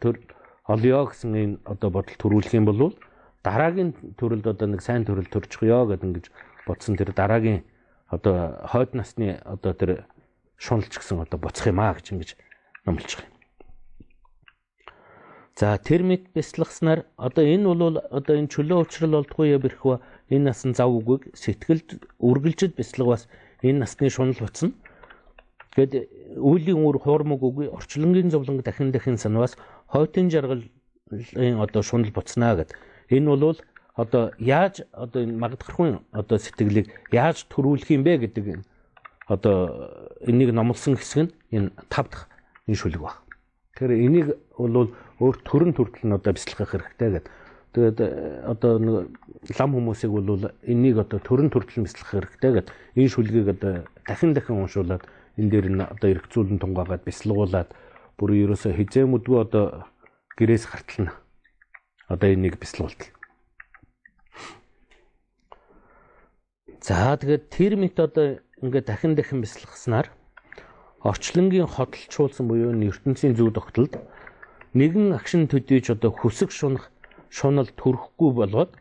олё гэсэн энэ одоо бодол төрүүлэх юм бол дараагийн төрөлд одоо нэг сайн төрөл төрчихё гэдэг ингэж бодсон тэр дараагийн одоо хойд насны одоо тэр шуналч гэсэн одоо буцах юм аа гэж ингэж номлож байгаа юм. За термит бяцлагснаар одоо энэ бол одоо энэ чөлөө уучрал болдгүй я бэрхва энэ насан зав үгийг сэтгэлд үргэлжид бяцлаг бас энэ насны шунал буцна. Тэгэд үүлийн үр хуурмаг үгүй орчлонгийн зовлонг дахин дахин санаас хойтын жаргалын одоо шунал буцнаа гэд. Энэ бол одоо яаж одоо энэ магдахрахын одоо сэтгэлийг яаж төрүүлэх юм бэ гэдэг одоо энийг номлосон хэсэг нь энэ тав дахь энэ шүлэг баг. Тэгэхээр энийг бол өөр төрөн төртөл нь одоо бяцлах хэрэгтэй гэдэг. Тэгээд одоо нэг лам хүмүүсийг бол энийг одоо төрөн төртөл бяцлах хэрэгтэй гэдэг. Энэ шүлгийг одоо дахин дахин уншуулад энэ дээр нь одоо эргцүүлэн тунгаагаад бяцлагуулад бүр ерөөсө хизээмүдгүй одоо гэрээс гартална. Одоо энийг бяцлуулдаг. За тэгээд термит одоо ингээд дахин дахин бяцлагснаар орчлонгийн хотолчулсан буюу ертөнцийн зөв тогтолд нэгэн агшин төдийж одоо хүсэг шунах шунал төрөхгүй болоод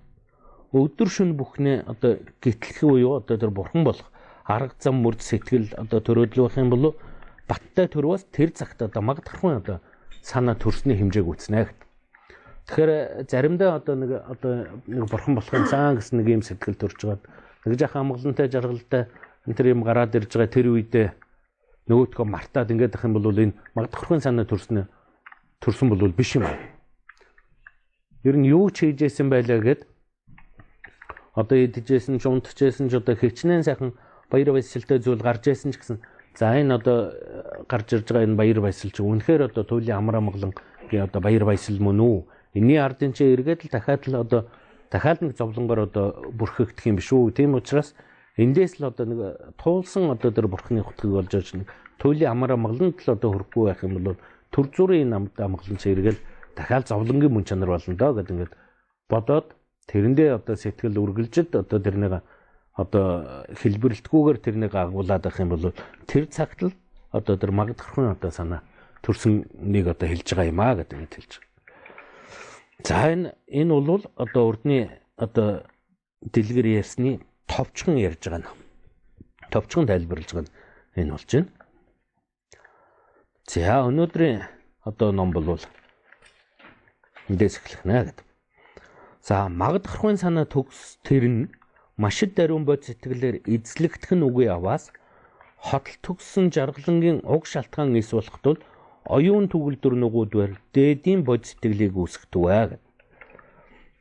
өдөр шөнө бүхнээ одоо гитлэх буюу одоо тэр бурхан болох арга зам мөрд сэтгэл одоо төрөөдлөх юм бол баттай төрвөөс тэр цагт одоо магдахын одоо санаа төрсний хэмжээг үзнэ гэт. Тэгэхээр заримдаа одоо нэг одоо нэг бурхан болохын цаан гэсэн нэг юм сэтгэл төрж байгаад нэг жах амгалантай жаргалтай энэ тэр юм гараад ирж байгаа тэр үедээ нөгөөдгөө мартаад ингээд ах юм бол энэ магдахрын санаа төрснө төрсөн бол биш юм аа. Ер нь юу ч хийжсэн байлаа гэд одоо идчихсэн ч унтчихсэн ч одоо хөвчнэн сайхан баяр баясгалтай зүйл гарч ирсэн ч гэсэн за энэ одоо гарч ирж байгаа энэ баяр баясгал чи үнэхээр одоо туйлын амраа моглон одоо баяр баясгал мөн үү? Энийний ардын чи эргээд л дахиад л одоо дахиад нэг зовлонгоор одоо бүрхэгдэх юм биш үү? Тийм учраас Эндээс л одоо нэг туулсан одоо тэр бурхны хутгийг болж байгаа чинь туйлын амаар амгаланд л одоо хөрөхгүй байх юм бол төр зүрийн намд амгалан цэрэгэл дахиад зовлонгийн мөн чанар болно доо гэдэг ингээд бодоод тэрэндээ одоо сэтгэл үргэлжид одоо тэрнийг одоо хэлбэрлэлтгүйгээр тэрнийг агуулад байх юм бол тэр цагт л одоо тэр магдахрын одоо санаа төрсөн нэг одоо хэлж байгаа юм аа гэдэг нь хэлж байгаа. За энэ энэ бол одоо урдны одоо дэлгэр ярьсны товчхон ярьж байгаа нь. Товчхон тайлбарлаж байгаа нь энэ болж байна. За өнөөдрийн одоо ном бол эндээс эхлэх нэ гэдэг. За магдахрын санаа төгс тэр нь машид даруун бод сэтгэлээр эзлэгдэх нь үгүй аваас хотол төгссөн жаргалангийн уг шалтгаан эс болох тул оюун төгөлдөр нүгүүдвэр дээдийн бод сэтгэлийг гэдэг.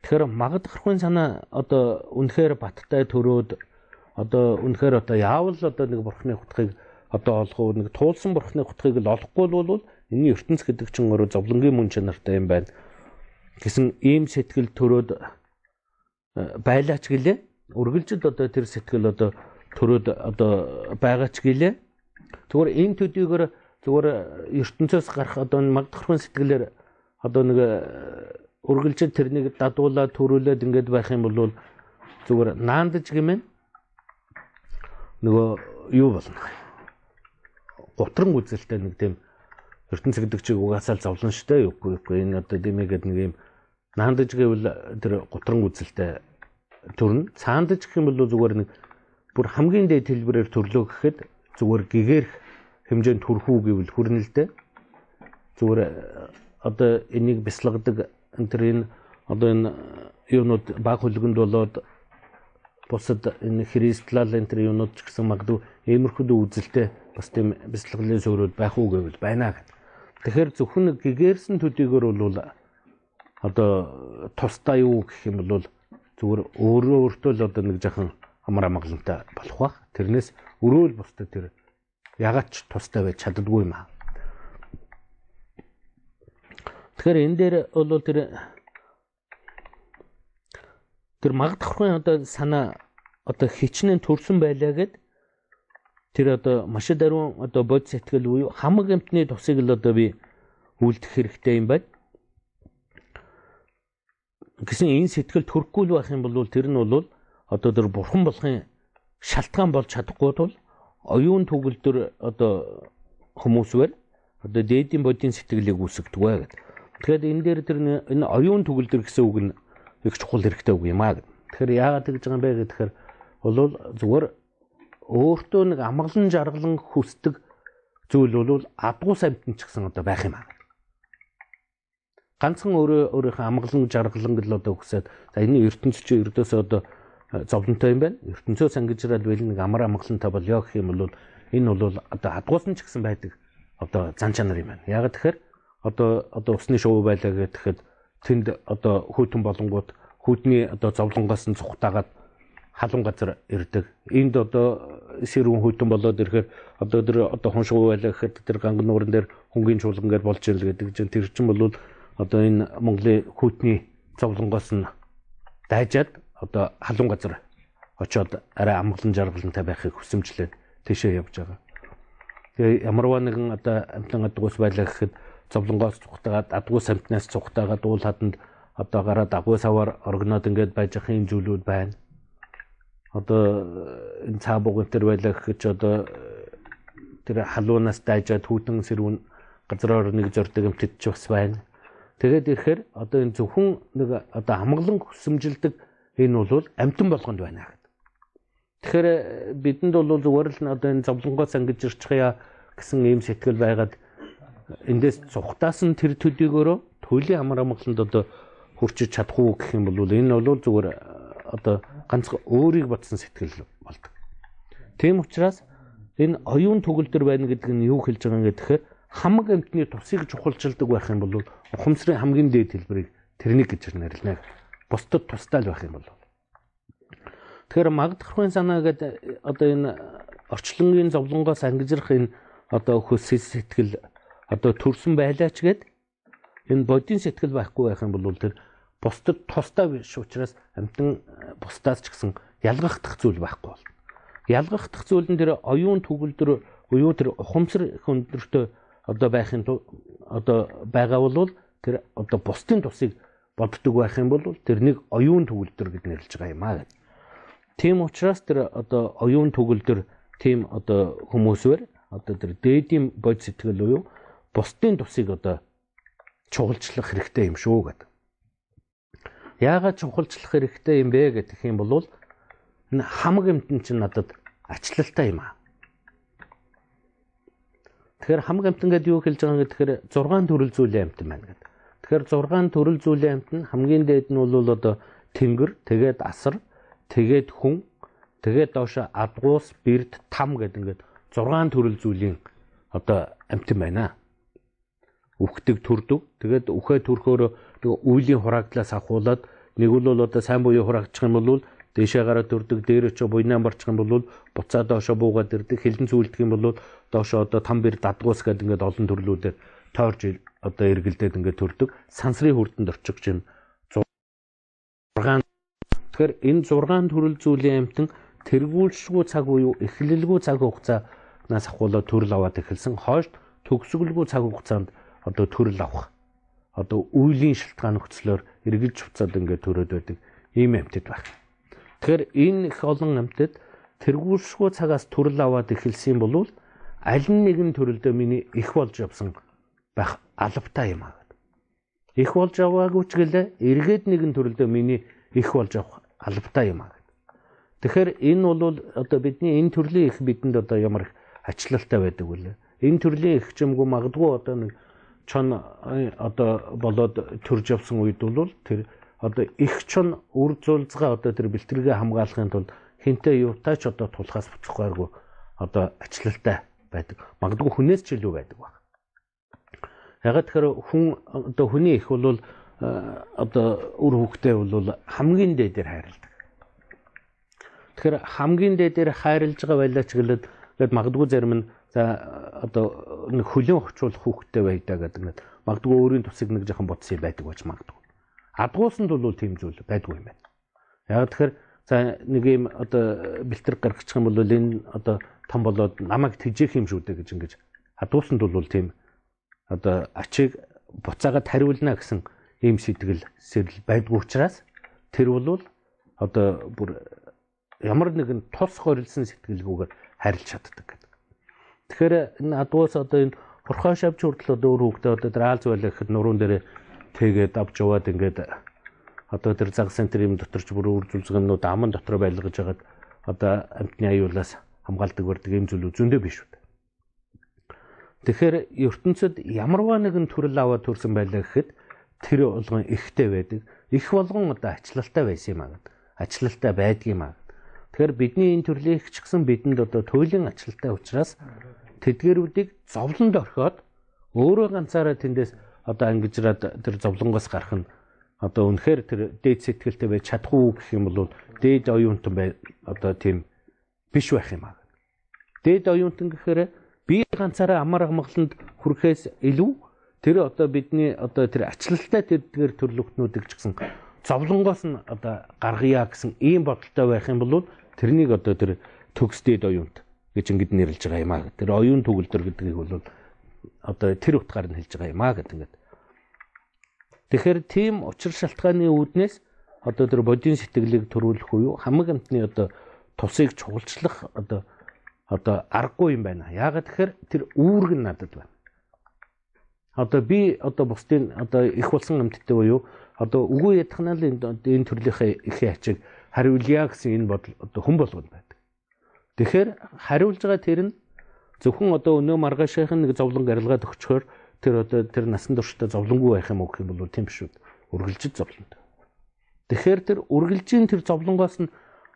Тэгэхээр магдахрахын санаа одоо үнэхээр баттай төрөөд одоо үнэхээр одоо яавал одоо нэг бурхны хутгийг одоо олох нэг туулсан бурхны хутгийг л олохгүй бол энэ ертөнц гэдэг чинь өөрөө зовлонгийн мөн чанартай юм байна гэсэн ийм сэтгэл төрөөд э, байлаач гэлээ. Үргэлжид одоо тэр сэтгэл одоо төрөөд одоо байгаач гэлээ. Зүгээр энэ төдийгөр зүгээр ертөнцөөс гарах одоо магдахрын сэтгэлээр одоо нэг э, үргэлжид тэрнийг дадуулаад төрүүлээд ингээд байх юм бол зүгээр наандж гэмэн нөгөө юу болно. Гутран үзэлтэй нэг тийм ертөнц гэдэг чиг угаасаа л зовлон штэ. Юугүй юугүй энэ одоо дэмэгээд нэг юм наандж гэвэл тэр гутран үзэлтэй төрн цаандж гэх юм бол зүгээр нэг бүр хамгийн дээд хэлбэрээр төрлөө гэхэд зүгээр гэгэрх хэмжээнд төрхүү гэвэл хүрнэлтэй зүгээр одоо энийг энэ төр энэ одоо энэ юунууд баг хөлгөнд болоод бусад энэ христлал энэ төр юунууд ч гэсэн магадгүй иймэрхүү үзэлтэй бас тийм бяцлаглын суурьуд байх уу гэвэл байна гэдэг. Тэгэхээр зөвхөн гэгэрсэн төдийгөр бол одоо тусдаа юу гэх юм бол зүгээр өөрөө өөртөө л одоо нэг жахан амар амгалантай болох бах. Тэрнээс өрөөл бусдад тэр ягаад ч тустай байж чаддгүй юм аа. Тэгэхээр энэ дээр бол тэр тэр магдахрын одоо санаа одоо хичнээн төрсөн байлаа гэд тэр одоо маш даруун одоо бод сэтгэл буюу хамаг амтны тусыг л одоо би үлдэх хэрэгтэй юм байна. Гэсэн энэ сэтгэл төрөхгүй л байх юм бол тэр нь бол одоо тэр бурхан болохын шалтгаан болж чадахгүй тул оюун төгөлдөр одоо хүмүүсвэр одоо дээдийн бодийн сэтгэлийг үүсгдэг бай гэдэг. Тэгэхээр энэ дээр тэр энэ оюун төгөлдөр гэсэн үг нь их чухал хэрэгтэй үг юм аа. Тэгэхээр яагаад тэгж байгаа юм бэ гэхээр бол зүгээр өөртөө нэг амгалан жаргалан хүсдэг зүйл бол адгуу самтан ч гэсэн одоо байх юм аа. Ганцхан өөрөө өөрийнхөө амгалан жаргалан гэл одоо хүсээд за энэ ертөнцийн чи ердөөсөө одоо зовлонтой юм байна. ертөнцөө сангижрал бэл нэг амар амгалантай болёо гэх юм бол энэ бол одоо адгуусан ч гэсэн байдаг одоо зан чанар юм байна. Яг тэгэхээр одоо одоо усны шувуу байлаа гэхэд тэнд одоо хүйтэн болонгууд хүдний одоо зовлонгоос нь цухтаагаад халуун газар ирдэг. Энд одоо сэрүүн хүйтэн болоод ирэхээр одоо тэр одоо шувуу байлаа гэхэд тэр ганган нуурын дээр хөнгөн чуулган гэж болж ирэл гэдэг чинь тэр чинь бол одоо энэ Монголын хүйтний зовлонгоос нь дайжаад одоо халуун газар очоод арай амгалан жаргалантай байхыг хүсэмжлээд тийшээ явж байгаа. Тэгээ ямарваа нэгэн одоо амтлан адгуус байлаа гэхэд зовлонгоос цухтагаад адгуус амтнаас цухтагаад уул хаданд одоо гараад агуу савар оргоноод ингээд байж ах юм зүйлүүд байна. Одоо энэ цаа бугын төр байлаа гэхэд одоо тэр халуунаас дайжаад хүүтэн сэрүүн газраар нэг зордог амтд ч бас байна. Тэгээд ирэхээр одоо энэ зөвхөн нэг одоо хамглан хүсэмжилдэг энэ бол амтан болгонд байна гэд. Тэгэхээр бидэнд бол зүгээр л одоо энэ зовлонгоос ангиж ирч байгаа гэсэн ийм сэтгэл байгаад эндээс цухтаас нь тэр төдийгөөрөө төлөлийн амар амгаланд одоо хүрчиж чадахгүй гэх юм бол энэ бол зүгээр э, одоо ганц өөрийг батсан сэтгэл болдог. Тийм учраас энэ оюун төгөлдөр байна гэдэг нь юу хэлж байгаа юм гэхээр хамаг амтны тусыг чухалчилдаг байх юм бол ухамсарын хамгийн дээд хэлбэрийг тэрнийг гэж нэрлэнэ. Бусдад тустай л байх юм бол. Тэгэхээр магдахрын санаа гэдэг одоо энэ орчлонгийн зовлонгоос ангижрах энэ одоо хөс сэтгэл одоо төрсөн байлаач гэд энэ бодийн сэтгэл байхгүй байх юм бол тэр бусдад тустай биш учраас амтан бусдаас ч гэсэн ялгахдах зүйл байхгүй бол. Ялгахдах зүйл нь тэр оюун төгөлдөр буюу тэр ухамсар хөндөртөө одоо байхын одоо байгаа бол тэр одоо бусдын тусыг боддог байх юм бол тэрнийг оюун төгөлдөр гэж нэрлэж байгаа юм аа гэдэг. Тийм учраас тэр одоо оюун төгөлдөр тийм одоо хүмүүсээр одоо тэр дээдийн бод сэтгэл буюу бусдын тусыг одоо чухалчлах хэрэгтэй юм шүү гэдэг. Яагаад чухалчлах хэрэгтэй юм бэ гэх юм бол хамаг эмтэн чинь надад ачлалтай юм аа. Тэгэхээр хамаг эмтэн гэдэг юу хэлж байгаа гэхээр 6 төрөл зүйлийн эмтэн байна гэдэг. Тэгэхээр 6 төрөл зүйлийн эмтэн хамгийн дээд нь бол одоо тэнгэр, тэгээд асар, тэгээд хүн, тэгээд доошо адгуус, бэрд, там гэдэг ингээд 6 төрөл зүйлийн одоо эмтэн байна үхдэг төрдөг. Тэгээд үхээ төрхөөр үйлийн хураагдлаас ахуулаад нэг бол одоо сайн буюу хураагчих юм бол дээшээ гараад төрдөг, дээр очоо буйнаа барчих юм бол буцаа доошоо буугаад ирдэг, хилэн зүйлдэг юм бол доошоо одоо там бэр дадгуус гэдэг ингээд олон төрлүүдээр тойрж одоо эргэлдээд ингээд төрдөг. Сансрын хүрдэнд орчих чинь 6 Тэгэхээр энэ 6 төрөл зүйлийн амтан тэргүүлшгүй цаг буюу эхлэлгүй цаг хугацаанаас ахуулаад төрөл аваад эхэлсэн. Хойш төгсгөлгүй цаг хугацаанд одоо төрөл авах одоо үеийн шалтгаан нөхцлөөр эргэлж буцаад ингээд төрөөд байдаг ийм амьтад байх. Тэгэхээр энэ их олон амьтад тэргүүлшгүй цагаас төрөл аваад эхэлсэн бол аль нэгэн төрөлдөө миний их болж явсан байх алавтай юм аа. Их болж яваагүй ч гэлээ эргээд нэгэн төрөлдөө миний их болж явах алавтай юм аа. Тэгэхээр энэ бол одоо бидний энэ төрлийн их бидэнд одоо ямар их ачлалтай байдаг вүлээ. Энэ төрлийн их ч юмгүй магадгүй одоо нэг чон одоо болоод төрж явсан үед бол тэр одоо их чон үр зулцгаа одоо тэр бэлтгэлгээ хамгаалахын тулд хинтээ юутай ч одоо тулхаас буцахгүйргүй одоо ачлалтай байдаг. Магадгүй хүнээс ч илүү байдаг баг. Ягаад тэгэхээр хүн одоо хүний их бол одоо үр хөвгтэй бол хамгийн дээдээр хайрладаг. Тэгэхээр хамгийн дээдээр хайрлж байгаа байлаа ч гэлээд магадгүй зарим нь за одоо нэг хөлөө очуулах хүүхдтэй байдаа гэдэг нэг магадгүй өөрийн тусыг нэг жоохон бодсон байдаг байж магадгүй. Адгуусанд бол тийм зүйл байдгүй юм байна. Яг тэгэхээр за нэг юм одоо бэлтэр гаргачих юм бол энэ одоо том болоод намайг тэжээх юм шүү дээ гэж ингэж адгуусанд бол тийм одоо ачиг буцаагаад хариулна гэсэн ийм сэтгэл сэрэл байдгүй учраас тэр бол одоо бүр ямар нэгэн тус хорилсон сэтгэлгүйгээр харилж чаддаг гэдэг. Тэгэхээр энэ адуус одоо энэ хурхаа шавч хүртэл одоо өөр хүүхдээ одоо тэр аалз байлаа гэхэд нуруунд дээр тэгээд авч яваад ингээд одоо тэр заг центр юм доторч бүр үр зүлзгэнүүд аман дотор байлгаж хагаад одоо амтны аюулаас хамгаалдаг бардаг юм зүйл зөндөө биш үү. Тэгэхээр ертөнцид ямарваа нэгэн төрөл аваад төрсэн байлаа гэхэд тэр болгон ихтэй байдаг. Их болгон одоо ачлалтай байсан юм аа. Ачлалтай байдгийм аа. Тэгэхээр бидний энэ төрлийн их ч гэсэн бидэнд одоо туйлын ачлалтай учраас тэдгэрүүдийг зовлонд орхиод өөрөө ганцаараа тэндээс одоо ангижраад тэр зовлонгоос гарах нь одоо үнэхээр тэр дээд сэтгэлтэй байж чадахгүй гэх юм бол дээд оюунтан бай одоо тийм биш байх юм аа. Дээд оюунтан гэхээр би ганцаараа амар амгаланд хүрэхээс илүү тэр одоо бидний одоо тэр ачлалтай тэдгээр төрлөختнүүдийг ч гэсэн зовлонгоос нь одоо гаргая гэсэн ийм бодолтой байх юм бол тэрнийг одоо тэр төгсдээд оюунт гэж ингэж нэрлэж байгаа юм аа. Тэр оюун төгөлдөр гэдгийг бол одоо тэр утгаар нь хэлж байгаа юм аа гэдэг ингээд. Тэгэхээр тийм учир шалтгааны үүднээс одоо тэр бодийн сэтгэлийг төрүүлэх үе хамаг амтны одоо тусыг чухалчлах одоо одоо аргагүй юм байна. Яагаад тэгэхээр тэр үүрэг нь надад байна. Одоо би одоо бусдын одоо их болсон амьтдтай буюу одоо үгүй ядхнал энэ төрлийнхээ ихээ ачиг хариулъя гэсэн энэ бодол одоо хүн болгонд байдаг. Тэгэхээр хариулж байгаа тэр нь зөвхөн одоо өнөө маргаашийн нэг зовлон гарилгаад өгчхөөр тэр одоо тэр насан туршдаа зовлонгүй байх юм уу гэх юм бол тийм биш үү? Үргэлжид зовлонтой. Тэгэхээр тэр үргэлжийн тэр зовлонгоос нь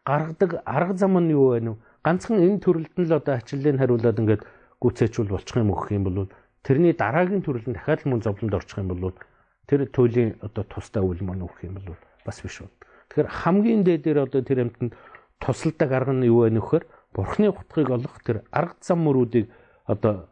гаргадаг арга зам нь юу вэ? Ганцхан энэ төрөлд нь л одоо ачлалыг хариулаад ингээд гүцээчүүл болчих юм гэх юм бол тэрний дараагийн төрөлд дахиад мөн зовлонд орчих юм бол тэр туйлын одоо тустай үйл мөн өгөх юм бол бас биш бол. Тэгэхээр хамгийн дээдээр одоо тэр амьтанд тусалдаг арга нь юу вэ нөхөр? Бурхны утгыг олох тэр арга зам мөрүүдийг одоо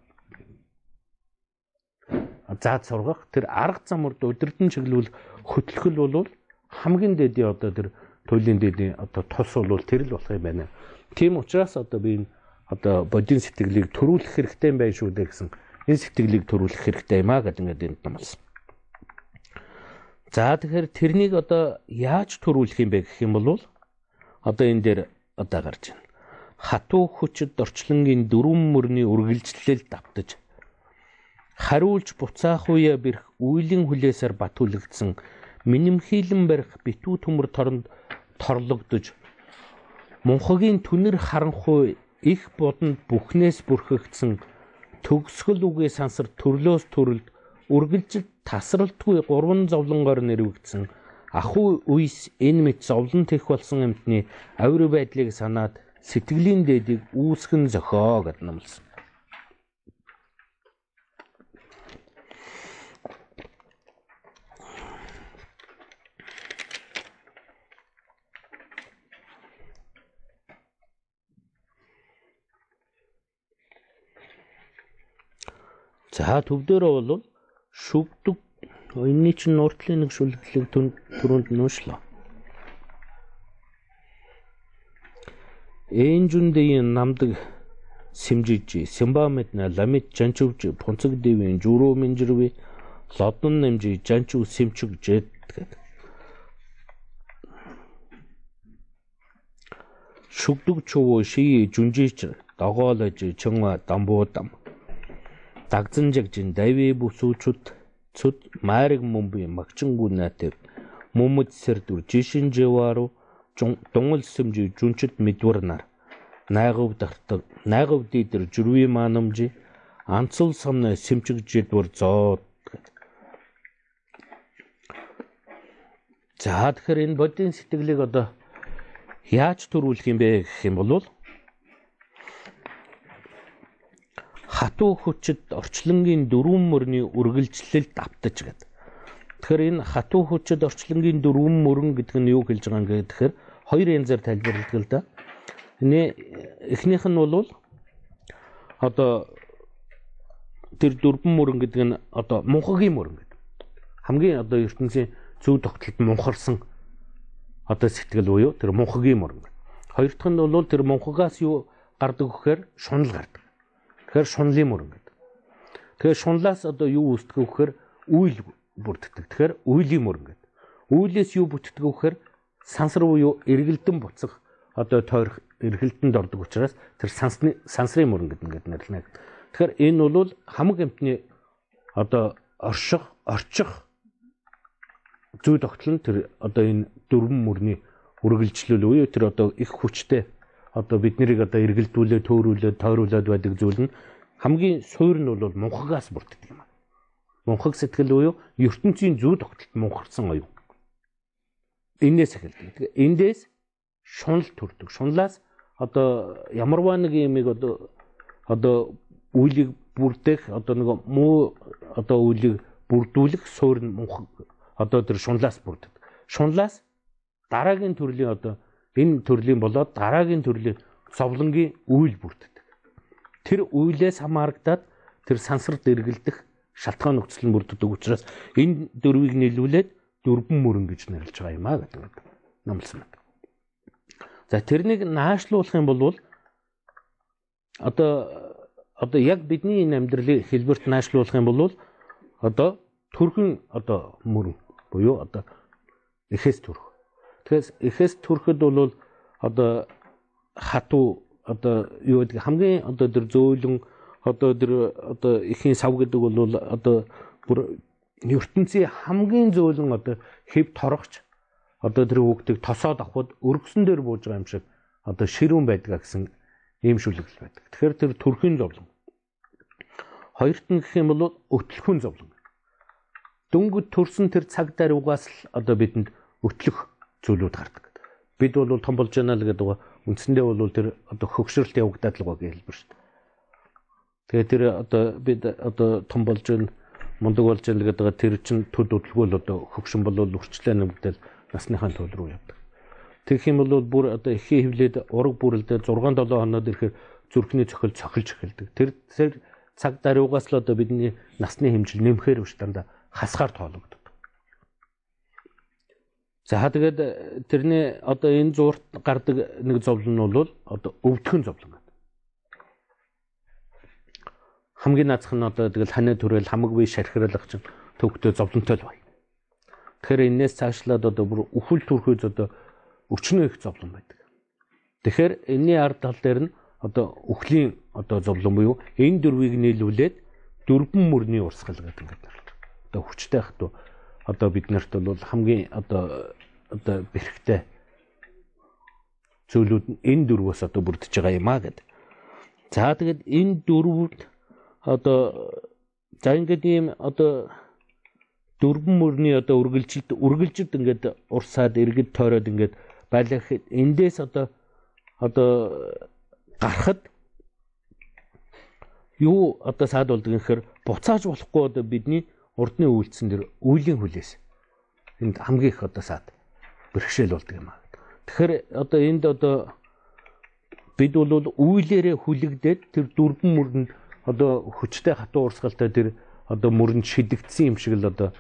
заад сургах тэр арга замурд удирдан чиглүүлэх хөтлөхөл бол хамгийн дээдийн одоо тэр туйлын дээдийн одоо тус бол тэр л болох юм байна. Тийм учраас одоо би энэ одоо бодийн сэтгэлийг төрүүлэх хэрэгтэй юм байна шүү дээ гэсэн энэ сэтгэлийг төрүүлэх хэрэгтэй юм аа гэдэг ингээд энд намалсан. За тэгэхээр тэрнийг одоо яаж төрүүлэх юм бэ гэх юм бол одоо энэ дээр одоо гарч байна. Хатуу хүчит орчлонгийн дөрвөн мөрний үргэлжлэл давтаж хариулж буцаах үе бэрх үйлийн хүлээсээр батүүлэгдсэн минимхийлэн барих битүү төмөр торонд торлогдож мунхагийн түнэр харанхуй их бодонд бүхнээс бүрхэгдсэн төгсгөл үгээ сансар төрлөөс төрөлд үргэлжил тасралтгүй гурван зовлонгоор нэрвэгдсэн. Ахуй үйс энэ мэт зовлон тех болсон амтны авир байдлыг санаад сэтгэлийн дээдийг үүсгэн зохио гэд намлсан. За төвдөрөө бол шүгдэг энэний чинь нуртлын нэг шүлгэлэг түрүүнд нуушлаа. Энжүндийн намдаг симжиж симбамет на ламит жанчувж пунцэг дэвийн журуу минжирви лодон нэмжи жанчув симчиг жэд гэдэг. шүгдэг чуу шии жүнжиж догоолож чонга дамбуудам дагзанжагжин дави бүсүүчүүд цуд майраг мумби магчингунатэв мумуд сэрдүр жишин жевару дунгал сэмжи жүнчит мэдварнар найгав дартаг найгав дидэр жүрви маанамжи анцул самна сэмчиг жидвар зоод За тэгэхээр энэ бодийн сэтгэлийг одоо яаж төрүүлэх юм бэ гэх юм бол хатуу хүчит орчлонгийн дөрвөн мөрний үргэлжлэлд автаж гэдэг. Тэгэхээр энэ хатуу хүчит орчлонгийн дөрвөн мөрөн гэдэг нь юу хэлж байгаа юм гэхээр хоёр янзаар тайлбарладаг л да. Эхнийх нь бол одоо тэр дөрвөн мөрөн гэдэг нь одоо мунхагийн мөрөн гэдэг. Хамгийн одоо ертөнцийн зөв тогтолд мунхарсан одоо сэтгэл буюу тэр мунхагийн мөрөн. Хоёр дахь нь бол тэр мунхагаас юу гардаг гэхээр шунал гардаг. Тэгэхээр шунлын мөрөн гэдэг. Тэгэхээр шунлаас одоо юу үүсдэг гэхээр үйл бүрддэг. Тэгэхээр үйлийн мөрөн гэдэг. Үйлээс юу бүтдэг гэхээр сансар буюу эргэлдэн буцах одоо тойрох эргэлдэнд ордог учраас тэр сансны сансрын мөрөн гэдэг ингээд нэрлэнэ. Тэгэхээр энэ бол хамаг амтны одоо орших, орчих зүй тогтол нь тэр одоо энэ дөрвөн мөрний үргэлжлэл үе тэр одоо их хүчтэй одоо биднийг одоо эргэлдүүлээ, төөрүүлээ, тойруулаад байдаг зүйл нь хамгийн суур нь бол мунхагаас бүрддэг юм аа. Мунхаг сэтгэл буюу ертөнцийн зүй тогтолд мунхарсан оюун. Энээс эхэлдэг. Эндээс шунал төрдөг. Шунлаас одоо ямарваа нэг юмыг одоо одоо үйлийг бүрдэх одоо нэг муу одоо үйлийг бүрдүүлэх суурь нь мунх одоо тэр шунлаас бүрддэг. Шунлаас дараагийн төрлийн одоо энэ төрлийн болоод дараагийн төрлийн зовлонгийн үйл бүрддэг. Тэр үйлээс хамаарагдаад тэр сансар дэргэлдэх шалтгаан нөхцөл нь бүрддэг учраас энэ дөрвийг нийлүүлээд дөрвөн мөрөн гэж нэрлэж байгаа юм а гэдэг номлосон байна. За тэрнийг наашлуулах юм бол одоо одоо яг бидний энэ амьдралын хэлбэрт наашлуулах юм бол одоо төрхөн одоо мөрөн буюу одоо эхэс төрх. Тэгэхээр эхэс төрөхөд бол одоо хатуу одоо юу гэдэг хамгийн одоо тэр зөөлөн одоо тэр одоо ихийн сав гэдэг бол одоо бүр ертөнцийн хамгийн зөөлөн одоо хэв торогч одоо тэр хүүхдийг тосоод авахд өргөсөн дээр бууж байгаа юм шиг одоо ширүүн байдаг гэсэн ийм шүлэгэл байдаг. Тэгэхээр тэр төрхийн зовлон. Хоёрт нь гэх юм бол өтлөхүн зовлон. Дөнгөж төрсөн тэр цаг даругаас л одоо бидэнд өтлөх зүйлүүд гардаг. Бид бол том болж байна л гэдэг. Үндсэндээ бол тэр одоо хөгшрөлт явагдаад л байгаа хэлбэр шүү дээ. Тэгээ тэр одоо бид одоо том болж байна мундаг болж байна гэдэг тэр чин төд хөдөлгөөл одоо хөгшин болол үрчлээ нэмэгдэл насныхаа төл рүү явдаг. Тэгэх юм бол бүр одоо ихээ хөвлөд ураг бүрэлдээ 6 7 хоноод ирэхээр зүрхний цохил цохилж эхэлдэг. Тэр тэр цаг даруугаас л одоо бидний насны хэмжил нэмэхээр биш дандаа хасгаар тоологддог. За тэгээд тэрний одоо энэ зуурт гардаг нэг зовлон нь бол одоо өвдгөн зовлон. Хамгийн наацх нь одоо тэгэл ханаа төрөл хамаг бие шархиралах чинь төвхтөө зовлонтой л бай. Тэгэхээр энээс цаашлаад одоо бүр үхэл төрхөөд одоо өчнөө их зовлон байдаг. Тэгэхээр энэний ард тал дээр нь одоо үхлийн одоо зовлон буюу энэ дөрвийг нийлүүлээд дөрвөн мөрний урсгал гэдэг ингээд байна. Одоо хүчтэй хатуу одоо бид нарт бол хамгийн одоо одоо бэрхтээ зүйлүүд нь энэ дөрвөөс одоо бүрдэж байгаа юм а гэдэг. За тэгэд энэ дөрвүүд одоо за ингээд ийм одоо дөрвөн мөрний одоо үргэлжилт үргэлжилт ингээд урсаад эргэж тойроод ингээд байлгах эндээс одоо одоо гарахад юу одоо саад болдог гэхээр буцааж болохгүй одоо бидний урдны үйлцэн дэр үйлийн хүлээс энд хамгийн их одоо саад бэрхшээл болдог юм аа. Тэгэхээр одоо энд одоо бид бол үйлээрээ хүлэгдээд тэр дөрвөн мөрөнд одоо хүчтэй хатуу урсгалтай тэр одоо мөрөнд шидэгдсэн юм шиг л одоо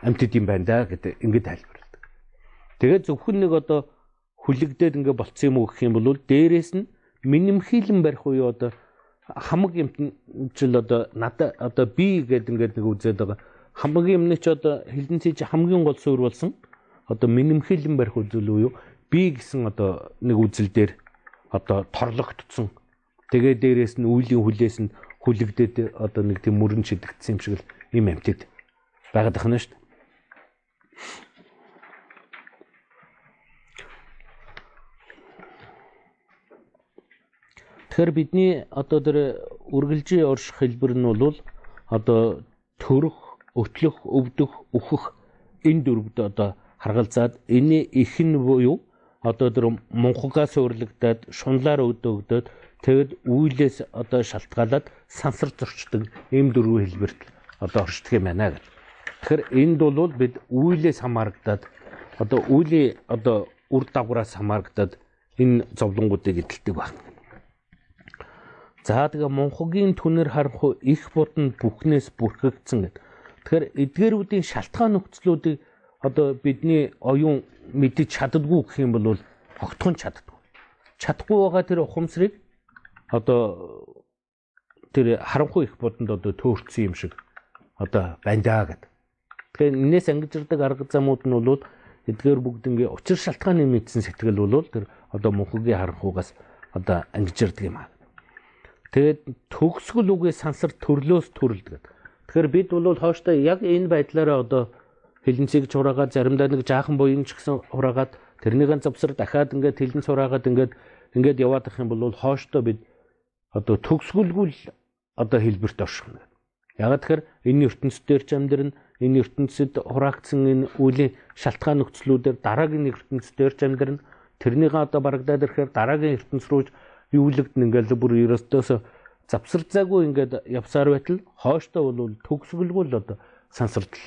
амьтд юм байна да гэдэг ингээд тайлбарладаг. Тэгээд зөвхөн нэг одоо хүлэгдээд ингээд болцсон юм уу гэх юм бол дээрээс нь минимхийлэн барих уу одоо хамаг юмчил одоо надад одоо би гэдэг ингээд нэг үзээд байгаа. Хамаг юмны ч одоо хилэн цэж хамгийн гол суурь болсон одоо минимхийлэн барих үзэл үү юу? Би гэсэн одоо нэг үзэл дээр одоо торлогдсон. Тэгээ дээрээс нь үеийн хүлээс нь хүлэгдээд одоо нэг тийм мөрөн шидэгдсэн юм шиг л юм амтд байгаад байна шүү дээ. Тэгэхээр бидний одоо тэр үргэлжийн орших хэлбэр нь бол одоо төрөх, өтлөх, өвдөх, үхэх энэ дөрвөд одоо харгалзаад энэ их нь буюу одоо тэр мунхагаас урлагтаад шунлаар өдөөгдөд тэгэд үйлээс одоо шалтгаалаад сансар зөрчдөг ийм дөрвөн хэлбэрт одоо оршдог юм байна гэдэг. Тэгэхээр энд бол бид үйлээс хамаарагдаад одоо үүлийн одоо үр дагавраас хамаарагдаад энэ зовлонгуудыг эдэлдэг байна. За тэгээ Монхогийн түнэр харанхуй их буданд бүхнээс бүрхэгдсэн гэд. Тэгэхээр эдгээрүүдийн шалтгаан нөхцлүүдийг одоо бидний оюун мэдэж чаддгүй гэх юм бол огтхон чаддгүй. Чадахгүй байгаа тэр ухамсарыг одоо тэр харанхуй их буданд одоо төөрцсөн юм шиг одоо байна даа гэд. Тэгэхээр энэс ангижирдаг арга замууд нь бол эдгээр бүгднгийн учир шалтгааны мэдсэн сэтгэл бол тэр одоо мөнхөгийн харанхуугаас одоо ангижирдаг юм аа. Тэгээд төгсгөл үгээ сансар төрлөөс төрөлдөг. Тэгэхээр бид бол хооштой яг энэ байдлаараа одоо хилэнцгийг чураагаад заримдаа нэг жаахан буян ч гэсэн ураагаад тэрнийхэн завсар дахиад ингээд хилэн цураагаад ингээд ингээд яваад ах юм бол хооштой бид одоо төгсгөлгүй л одоо хэлбэрт оршихно. Ягаад тэгэхээр энэ ертөнцийн ч амьдрын энэ ертөнцид хураагдсан энэ үеийн шалтгаан нөхцлүүдээр дараагийн ертөнцийн ч амьдрын тэрнийгээ одоо барагдаад ирэхээр дараагийн ертөнц рүү юулэгдэн ингээл бүр ерөөсдөөс завсарцаагүй ингээд явсаар байтал хойштоо бол төгсгөлгүй л одоо сансардал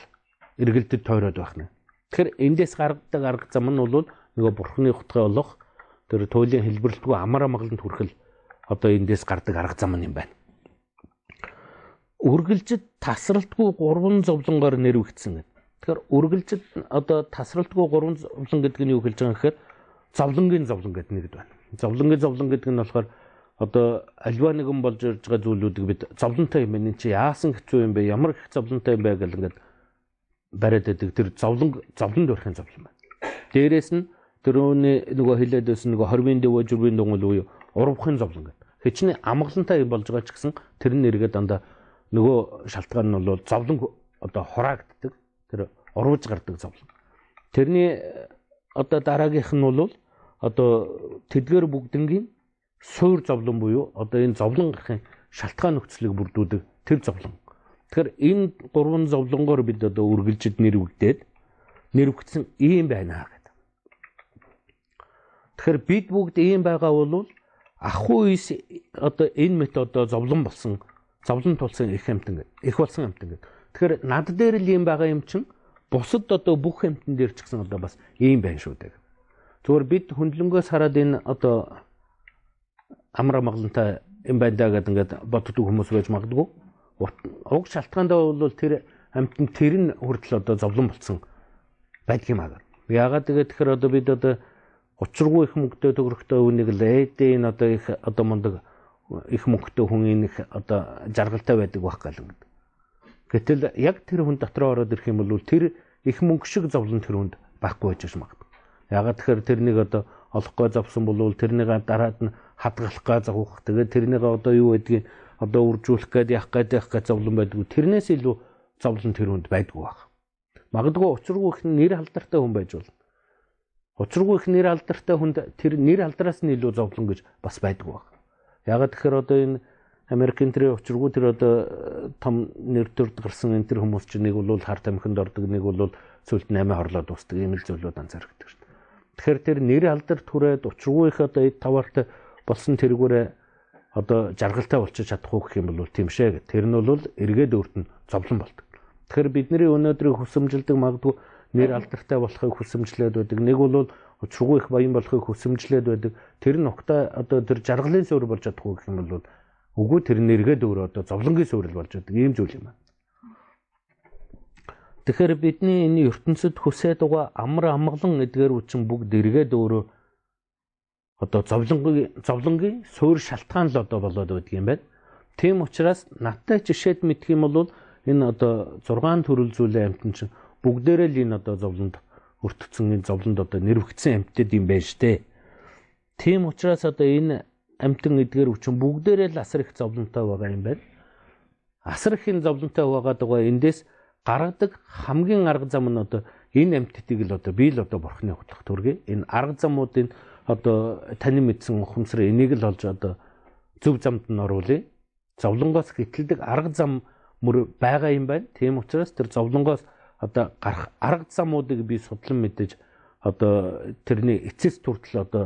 эргэлдэд тойроод байх нь. Тэгэхээр эндээс гаргадаг арга зам нь бол нөгөө бурхны утгаа олох тэр туйлын хэлбэрлэлтгүй амар амгаланд хүрхэл одоо эндээс гардаг арга зам юм байна үргэлжид тасралтгүй гурван зовлонгоор нэрвэгдсэн гэдэг. Тэгэхээр үргэлжид одоо тасралтгүй гурван зовлон гэдэг нь юу хэлж байгаа гэхээр зовлонгийн зовлон гэдэг нэгэд байна. Зовлонгийн зовлон гэдэг нь болохоор одоо альва нэгэн болж ирж байгаа зүйлүүдийг бид зовлонтой юм энэ чи яасан хэцүү юм бэ? Ямар их зовлонтой юм бэ гэл ингээд бариад байдаг. Тэр зовлон зовлонд өрхийн зовлон байна. Дээрээс нь тэрөөний нөгөө хилээд байсан нөгөө хорвын дэвөө жүрвийн дунгал уу урвахын зовлон гэдэг. Хичнээн амгалантай болж байгаа ч гэсэн тэр нь эргээд дандаа нөгөө шалтгаан нь бол зовлон одоо хураагддаг тэр урвж гардаг зовлон. Тэрний одоо дараагийнх нь бол одоо тэдгээр бүгднгийн суур зовлон буюу одоо энэ зовлон гарахын шалтгаан нөхцөлийг бүрдүүлдэг тэр зовлон. Тэгэхээр энэ гурван зовлонгоор бид одоо үргэлжид нэрвэгдээд нэрвэгдсэн ийм байна гэдэг. Тэгэхээр бид бүгд ийм байгаа бол ахгүй одоо энэ мэт одоо зовлон болсон зовлон тулсан их амтан их болсон амтан гэдэг. Тэгэхээр над дээр л юм байгаа юм чинь бусад одоо бүх амтан дээр ч гэсэн одоо бас ийм байна шүү дээ. Зүгээр бид хөндлөнгөөс хараад энэ одоо амар амгалантай юм байна даа гэдэг ингээд боддог хүмүүс байж магадгүй. Уг шалтгаандаа бол тэр амтан тэр нь хүртэл одоо зовлон болсон байдаг юм аа. Яагаад тэгээд тэгэхээр одоо бид одоо учиргүй их мөнгөтэй төгрөгтэй үнийг л энэ одоо их одоо мундаг их мөнгөтэй хүн их одоо жаргалтай байдаг байх гал ингээд. Гэтэл яг тэр хүн дотроо ороод ирэх юм бол тэр их мөнгө шиг зовлон тэр хүнд байхгүй байж магадгүй. Ягаад тэгэхээр тэрнийг одоо олохгүй завсан бол тэрнийг дараад нь хадгалах га завах. Тэгээд тэрнийг одоо юу байдгийг одоо үржүүлэх гээд явах гээд явах гээд зовлон байдгүй. Тэрнээс илүү зовлон тэр хүнд байдгүй байх. Магадгүй учиргүй их нэр алдартай хүн байж болно. Учиргүй их нэр алдартай хүнд тэр нэр алдараас нь илүү зовлон гэж бас байдгүй байх. Ягаад тэгэхээр одоо энэ Америкийн тэр учиргүй тэр одоо э, том нэр төрд гарсан энэ тэр хүмүүс чинь нэг бол харт амхинд ордог нэг бол сүлд 8 хорлоо дуустдаг ийм л зүйлүүд анзаардаг шүү дээ. Тэгэхээр тэр нэр алдар түрээд учиргүй их одоо эд таваартай болсон тэргүүрээ одоо жаргалтай болчих чадахгүй гэх юм бол тийм шээ. Тэр нь бол эргээд өөрт нь зовлон болдог. Тэгэхээр бидний өнөөдрийг хүсэмжилдэг магадгүй нэр алдартай болохыг хүсэмжлээд байдаг. Нэг бол учиргүй их баян болохыг хүсэмжлээд байдаг. Тэр нь угтаа одоо тэр жаргалын суурь болж чадахгүй гэх юм бол үгүй тэр нэргээд өөр одоо зовлонгийн суурь болж байдаг. Ийм зүйл юм байна. Тэгэхээр бидний энэ ертөнцид хүсээд байгаа амар амгалан эдгээр үчин бүгд эргээд өөрөө одоо зовлонгийн зовлонгийн суурь шалтгаан л одоо болоод байдаг юм байна. Тийм учраас надтай жишээд мэдх юм бол энэ одоо 6 төрөл зүйлийн амтэн чинь бүгдээрээ л энэ одоо зовлонд өртгцэн энэ зовлонд одоо нэрвэгдсэн амьтад юм байна штэ. Тийм учраас одоо энэ амьтан эдгээр хүчин бүгдээрээ л асар их зовлонтой байгаа юм байна. Асар их энэ зовлонтой байгаад байгаа эндээс гаргадаг хамгийн арга зам нь одоо энэ амьтдыг л одоо би л одоо бурхны хутлах төргий. Энэ арга замуудын одоо таны мэдсэн ухамсар энийг л олж одоо зөв замд нь оруулъя. Зовлонгоос хэтэлдэг арга зам мөр байгаа юм байна. Тийм учраас тэр зовлонгоос одоо гарах арга замуудыг би судлан мэдэж одоо тэрний эцэс хүртэл одоо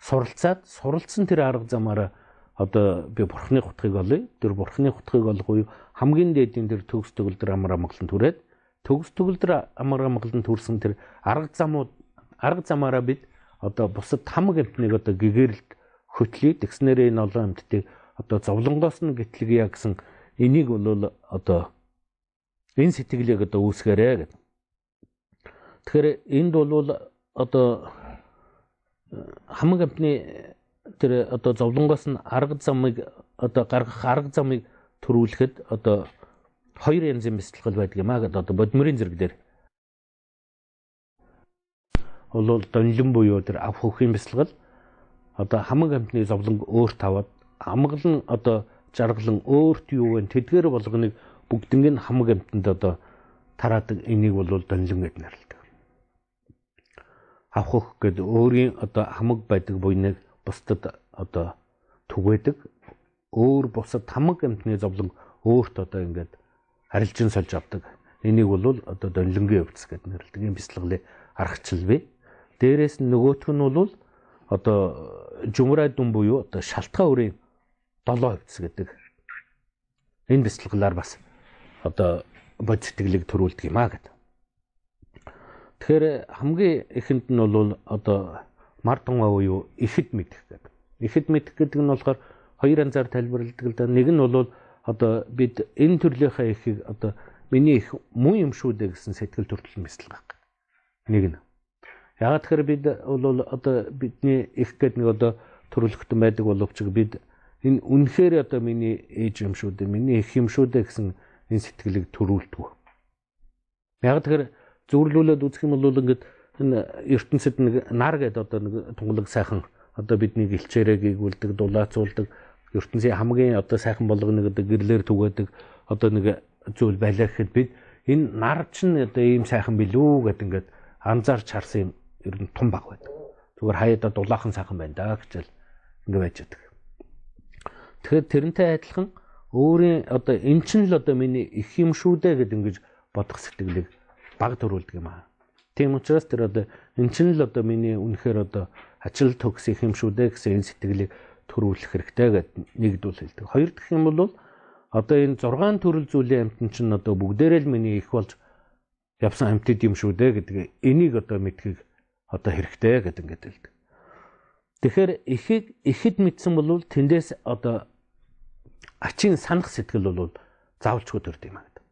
суралцаад суралцсан тэр арга замаараа одоо би бурхны хутгийг олъё. Тэр бурхны хутгийг олох уу хамгийн дээдийн тэр төгс төгөлдөр амар амгалан түрээд төгс төгөлдөр амар амгалан төрсэн тэр арга замууд арга замаараа бид одоо бусад хамаг амтныг одоо гэгэрэлд хөтлөе. Тэгснээрээ энэ олон амттыг одоо зовлонгоос нь гэтлэгье гэсэн энийг бол одоо энэ сэтгэлийг одоо үүсгээрэй гэдэг. Тэгэхээр энд бол одоо хамаг амтны тэр одоо зовлонгоос нь арга замыг одоо гаргах арга замыг төрүүлэхэд одоо хоёр янзын бэлтгэл байдаг юм аа гэдэг одоо бодмөрийн зэрэг дээр. Бол донлон буюу тэр ав хөвхийн бэлтгэл. Одоо хамаг амтны зовлон өөрт аваад амгалан одоо жаргалан өөрт юу вэ? Тэдгээр болгоныг бүгднийг нь хамаг амтанд одоо тараадаг энийг бол донлон гэд нэрлэдэг. Авах гэд өөрийн одоо хамаг байдаг буйныг бусдад одоо түгээдэг. Өөр бусад хамаг амтны зовлон өөрт одоо ингээд арилжин сольж авдаг. Энийг бол одоо донлонгийн өвдөс гэд нэрлэдэг. Ийм бяцлаглыг аргачлал бий. Дээрээс нь нөгөөх нь бол одоо жумраа дүн буюу одоо шалтгаан үрийн 7 хувьц гэдэг энэ бяцлаглаар бас одоо бод сэтгэлийг төрүүлдэг юм а гэдэг. Тэгэхээр хамгийн эхэнд нь бол одоо мар тунгаа буюу ихэд мэдэх гэдэг. Ихэд мэдэх гэдэг нь болохоор хоёр анзаар тайлбарладаг л да. Нэг нь бол одоо бид энэ төрлийнхаа ихийг одоо миний их муу юм шүү дээ гэсэн сэтгэл төртөл мэсэл гах. Нэг нь. Ягаад тэгэхээр бид бол одоо бидний их гэдэг нэг одоо төрөлхтөн байдаг боловч бид энэ үнэхээр одоо миний ээж юм шүү дээ, миний их юм шүү дээ гэсэн энэ сэтгэлийг төрүүлдэг. Яг тэгэхээр зөвлөлүүлээд үзэх юм бол ингээд энэ ертөнцид нэг нар гэдэг одоо нэг тунгалаг сайхан одоо бидний гэлчээрээ гүйгүүлдэг, дулаацуулдаг ертөнцийн хамгийн одоо сайхан болгоно гэдэг гэрлэр түгээдэг одоо нэг зүйл байлаа гэхэд бид энэ нар чинь одоо ийм сайхан билүү гэдэг ингээд анзаарч харсан юм ер нь тун баг байдаг. Зүгээр хаяада дулаахан сайхан байна да гэж л ингэ байж байдаг. Тэгэхээр тэрнтэй адилхан өөрийн одоо эн чинь л одоо миний их юм шүү дээ гэд ингэж бодох сэтгэлийг баг төрүүлдэг юм аа. Тийм учраас тэр одоо эн чинь л одоо миний үнэхээр одоо ачаал төгс их юм шүү дээ гэсэн энэ сэтгэлийг төрүүлэх хэрэгтэй гэд нэгдүүл хэлдэг. Хоёр дахь юм бол одоо энэ 6 төрөл зүйлийн амтан чинь одоо бүгдээрээ л миний их болж явсан амтд юм шүү дээ гэдэг энийг одоо мэдхийг одоо хэрэгтэй гэдэг ингээд хэлдэг. Тэгэхээр ихийг ихэд мэдсэн бол тэндээс одоо ачийн санах сэтгэл бол заавалчгүй төрд юм аа гэдэг.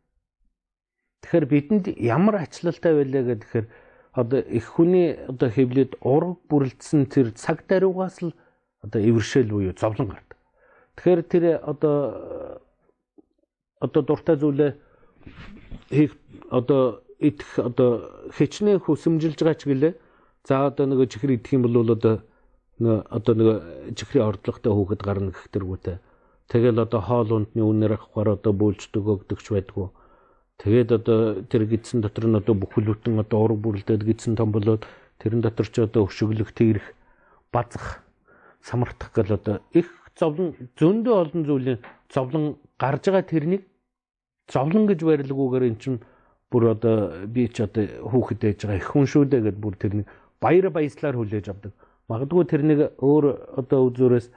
Тэгэхээр бидэнд ямар ачлалтай байлаа гэхээр одоо их хүний одоо хэвлээд ураг бүрэлдсэн тэр цаг даруйгаас л одоо эвэршээл буюу зовлон гардаг. Тэгэхээр тэр одоо одоо дуртай зүйлээ хийх одоо идэх одоо хичнээн хүсэмжилж байгаа ч гэлээ За одоо нөгөө чихэр идэх юм бол одоо одоо нөгөө чихрийн ордлоготой хүүхэд гарна гэх тэргүүтэй. Тэгэл одоо хоол ундны үнээр авахаар одоо бөөлждөг өгдөгч байдгүй. Тэгээд одоо тэр гидсэн дотор нь одоо бүхэлдэн одоо ураг бүрлдээд гидсэн том болоод тэрэн дотор ч одоо өшөглөх тэрх базах самартах гэл одоо их зовлон зөндөө олон зүйлийн зовлон гарж байгаа тэрнийг зовлон гэж байрлалгүйгээр эн чинь бүр одоо би ч одоо хүүхэд ээж байгаа их хүн шүү дээ гэд бүр тэрний баяр баяслаар хүлээж авдаг. Магадгүй тэрнийг өөр одоо үзүүрээс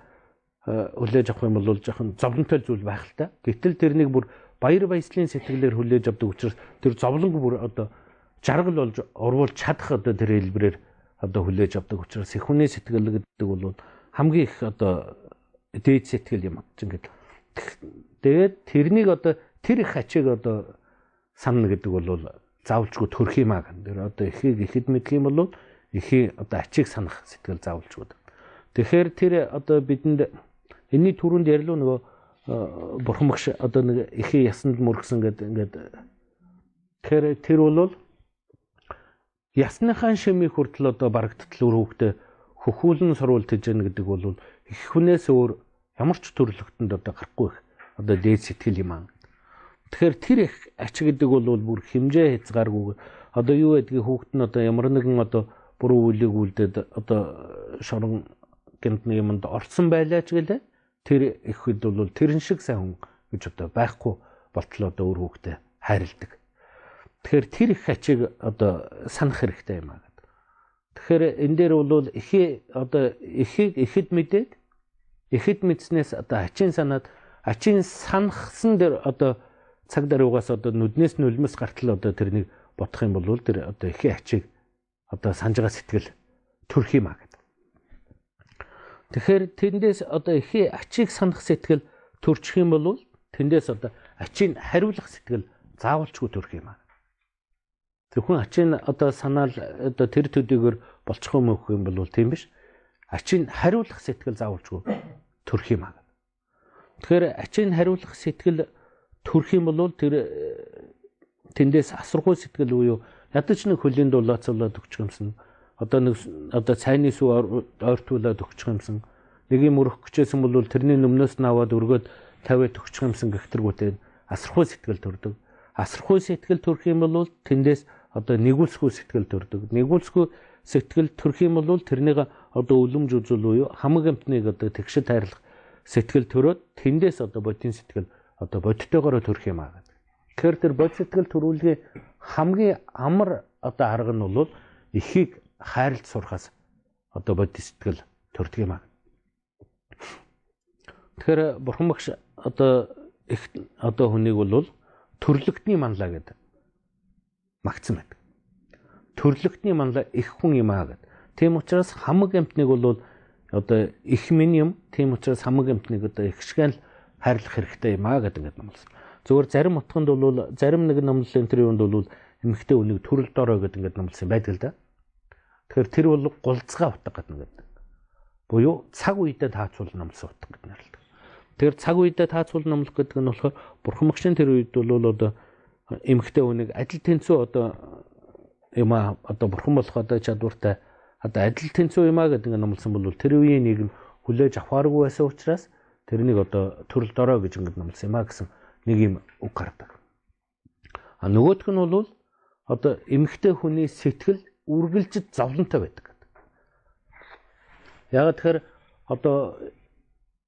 хүлээж авах юм бол жоохон зовлонтой зүйл байх л та. Гэтэл тэрнийг бүр баяр баясгалын сэтгэлээр хүлээж авдаг учраас тэр зовлонг бүр одоо жаргал болж урвуулж чадах одоо тэр хэлбэрээр одоо хүлээж авдаг учраас их хүний сэтгэл гэдэг бол хамгийн их одоо дээд сэтгэл юм ингээд тэгээд тэрнийг одоо тэр их ачиг одоо санна гэдэг бол заавалжгүй төрөх юм аа гэн. Тэр одоо ихийг ихэд мэдэх юм бол эхийн одоо ачийг санах сэтгэл заавалж гоо. Тэгэхээр тэр одоо бидэнд энэний түрүүнд ярьлуу нөгөө бурхан багш одоо нэг эхийн ясанд мөргсөн гэдэг ингээд тэгэхээр тэр бол ясныхаа шимийг хүртэл одоо барагдтал үр хөвгтө хөхүүлэн сурвалт хийж яах гэдэг бол их хүнээс өөр ямар ч төрлөختөнд одоо гарахгүй их одоо дээд сэтгэл юм аа. Тэгэхээр тэр их ач гэдэг бол бүр хэмжээ хязгааргүй одоо юу гэдгийг хүүхэд нь одоо ямар нэгэн одоо буруу үлийг үлдээд одоо шорон гэмтний юмд орцсон байлаа ч гэлээ тэр их хэд бол тэрэн шиг сайн хүн гэж одоо байхгүй болтлоо одоо өөр хүүхдээ хайрладаг. Тэгэхээр тэр их ачиг одоо санах хэрэгтэй юм аа гэдэг. Тэгэхээр энэ дээр бол ихээ одоо ихийг ихэд мэдээд ихэд мэдснээс одоо ачийн санаад ачийн санахсан дээр одоо цаг даруугаас одоо нүднээс нүлмэс гартал одоо тэрнийг бодох юм бол тэр одоо ихээ ачиг одоо санаж байгаа сэтгэл төрөх юм а гэдэг. Тэгэхээр тэндээс одоо ихий ачийг санах сэтгэл төрчих юм бол тэндээс одоо ачийг хариулах сэтгэл заавалчгүй төрөх юм аа. Зөвхөн ачийн одоо санаал одоо тэр төдийгөр болчих юм өгөх юм бол тийм биш. Ачийг хариулах сэтгэл заавалчгүй төрөх юм аа. Тэгэхээр ачийг хариулах сэтгэл төрөх юм бол тэр тэндээс асаргуй сэтгэл буюу ядаж нэг хөлийн дулаацуулаад өгчих юмсан одоо нэг одоо цайны сүү ойртуулаад өгчих юмсан нэг юм өрөх гэжсэн бол тэрний өмнөөс нь аваад өргөөд тавиад өгчих юмсан гихтэргүүтэй асархуй сэтгэл төрдөг. Асархуй сэтгэл төрөх юм бол тэндээс одоо нэгүүлсгүй сэтгэл төрдөг. Нэгүүлсгүй сэтгэл төрөх юм бол тэрнийг одоо үлэмж үзүүл буюу хамаг амтныг одоо тэгшэл тайрлах сэтгэл төрөөд тэндээс одоо бодийн сэтгэл одоо бодтойгоор төрөх юм аа гэдэг. Тэгэхээр тэр бод сэтгэл төрүүлгийн хамгийн амар одоо арга нь бол эхийг хайрлж сурахаас одоо бодит сэтгэл төрдөг юм аа. Тэгэхээр бурхан багш одоо их одоо хүнийг бол төрлөختний манлаа гэдэг магтсан байдаг. Төрлөختний манлаа их хүн юм аа гэдэг. Тийм учраас хамаг амтныг бол одоо их минь юм. Тийм учраас хамаг амтныг одоо их шигэл хайрлах хэрэгтэй юм аа гэдэг ингээд номлосон. Зүгээр зарим утганд бол зарим нэг номлолын тэр юунд бол эмхтэй үнийг төрөл дорой гэдэг ингээд номлосон байдаг л да. Тэгэхээр тэр бол гулцгаа утга гэдэг нэг. Буюу цаг үедээ таацуул номлосон утга гэдэг нэрлэдэг. Тэгэхээр цаг үедээ таацуул номлох гэдэг нь болохоор бурхан магшин тэр үед бол одоо эмхтэй хүнийг адил тэнцүү одоо юм а одоо бурхан болох одоо чадвартай одоо адил тэнцүү юм а гэдэг нь номлосон бол тэр үеийн нэг нь хүлээж авахааргүй байсан учраас тэрнийг одоо төрөл дорой гэж ингэ номлосон юм а гэсэн нэг юм үг гардаг. А нөгөөх нь бол одоо эмхтэй хүний сэтгэл үргэлжид зовлонтой байдаг. Яг тэгэхээр одоо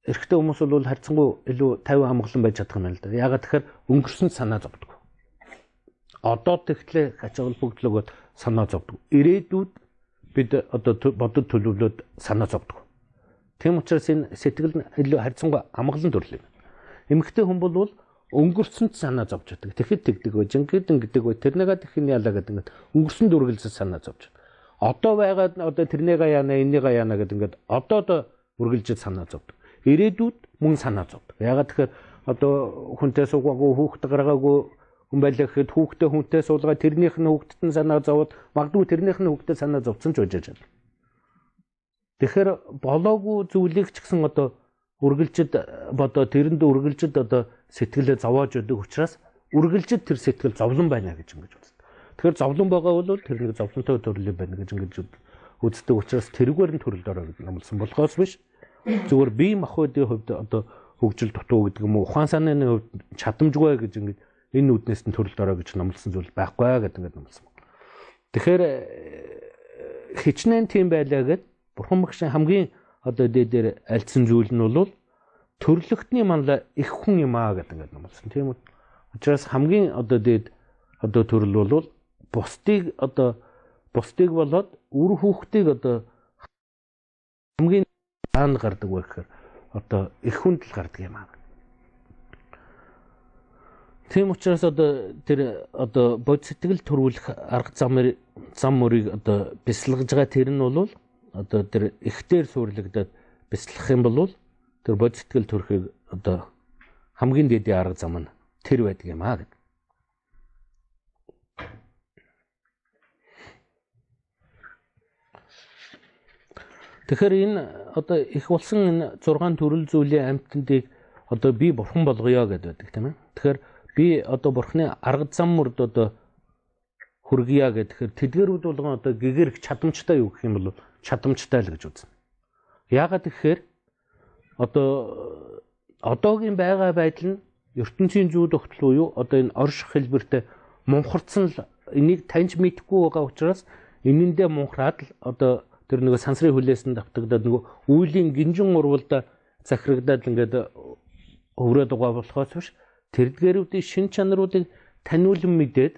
эрэгтэй хүмүүс бол харьцангуй илүү 50 амгалан байж чадах юм л да. Яг тэгэхээр өнгөрсөн санаа зовдөг. Одоо тэгтлээ хачаал бүгдлөгөд санаа зовдөг. Ирээдүйд бид одоо бодод төлөвлөд санаа зовдөг. Тийм учраас энэ сэтгэл нь илүү харьцангуй амгалан төрөл юм. Эмэгтэй хүн бол өнгөрсөнд санаа зовж байдаг. Тэгэхэд тэгдэг вэ, жинхэнэ гэдэг вэ, тэрнийга тэхний ялаа гэдэг ингээд өнгөрсөн дүргэлзэл санаа зовж. Одоо байгаад одоо тэрнийга яана, энийга яана гэдэг ингээд одоо одоо үргэлжид санаа зовдөг. Ирээдүйд мөн санаа зовдөг. Ягаад тэгэхээр одоо хүнтэй суугаагүй, хүүхэд гаргаагүй хүн байлаа гэхэд хүүхдээ хүнтэй суулгаа тэрнийх нь хүүхдэд нь санаа зовоод магадгүй тэрнийх нь хүүхдэд санаа зовцсон ч үжиж байна. Тэгэхээр болоогүй зүйлийг ч гэсэн одоо үргэлжид бодоо тэрэнд үргэлжид одоо сэтгэлээ зовоож өгдөг учраас үргэлжид тэр сэтгэл зовлон байна гэж ингэж үздэг. Тэгэхээр зовлон байгаа бол тэр нэг зовлонтой төрөл байна гэж ингэж үздэг учраас тэрүүгээр нь гэж намлсан болохоос биш зүгээр бие махбодын хувьд одоо хөгжил дутуу гэдэг юм уу ухаан санааны хувьд чадамжгүй гэж ингэж энэ үднээс нь төрөлд ороо гэж намлсан зүйл байхгүй гэдэг ингэж намлсан. Тэгэхээр хичнээн тийм байлаа гэд бурхан багшийн хамгийн одоо дээр альцсан зүйл нь бол төрлөختний манла их хүн юм аа гэдэг ингээд номлосон. Тийм үү? Учираас хамгийн одоо дээд одоо төрөл бол бусдыг одоо бусдыг болоод үр хүүхдийг одоо хамгийн даанд гардаг байх гэхээр одоо их хүнд л гардаг юм аа. Тийм учраас одоо тэр одоо бод сэтгэл төрүүлэх арга замыг зам мөрийг одоо бясалгаж байгаа тэр нь бол одоо тэр ихтээр суурлагдаад бяцлах юм бол тэр бод сэтгэл төрөхийг одоо хамгийн дэдийн арга зам нь тэр байдаг юм аа гэдэг. Тэгэхээр энэ одоо их болсон энэ 6 төрөл зүйлийн амьтандыг одоо би бурхан болгоё гэдэг байдаг тийм ээ. Тэгэхээр би одоо бурханы арга зам мөрд одоо хүргье гэхээр тэдгэрүүд болгон одоо гэгэрх чадамжтай юу гэх юм бол чадамжтай л гэж үзнэ. Яагаад гэхээр одоо одоогийн байгаа байдал нь ертөнцийн зүй тогтол буюу одоо энэ орших хэлбэртэй мунхарцсан л энийг таньж мэдэхгүй байгаа учраас энэндээ мунхраад л одоо тэр нөгөө сансрын хүлээсэн давтагдаад нөгөө үүлийн гинжин урвалда захирагдаад ингээд өврөөд байгаа болохоос биш тэрдгэрүүдийн шин чанаруудыг таниулан мэдээд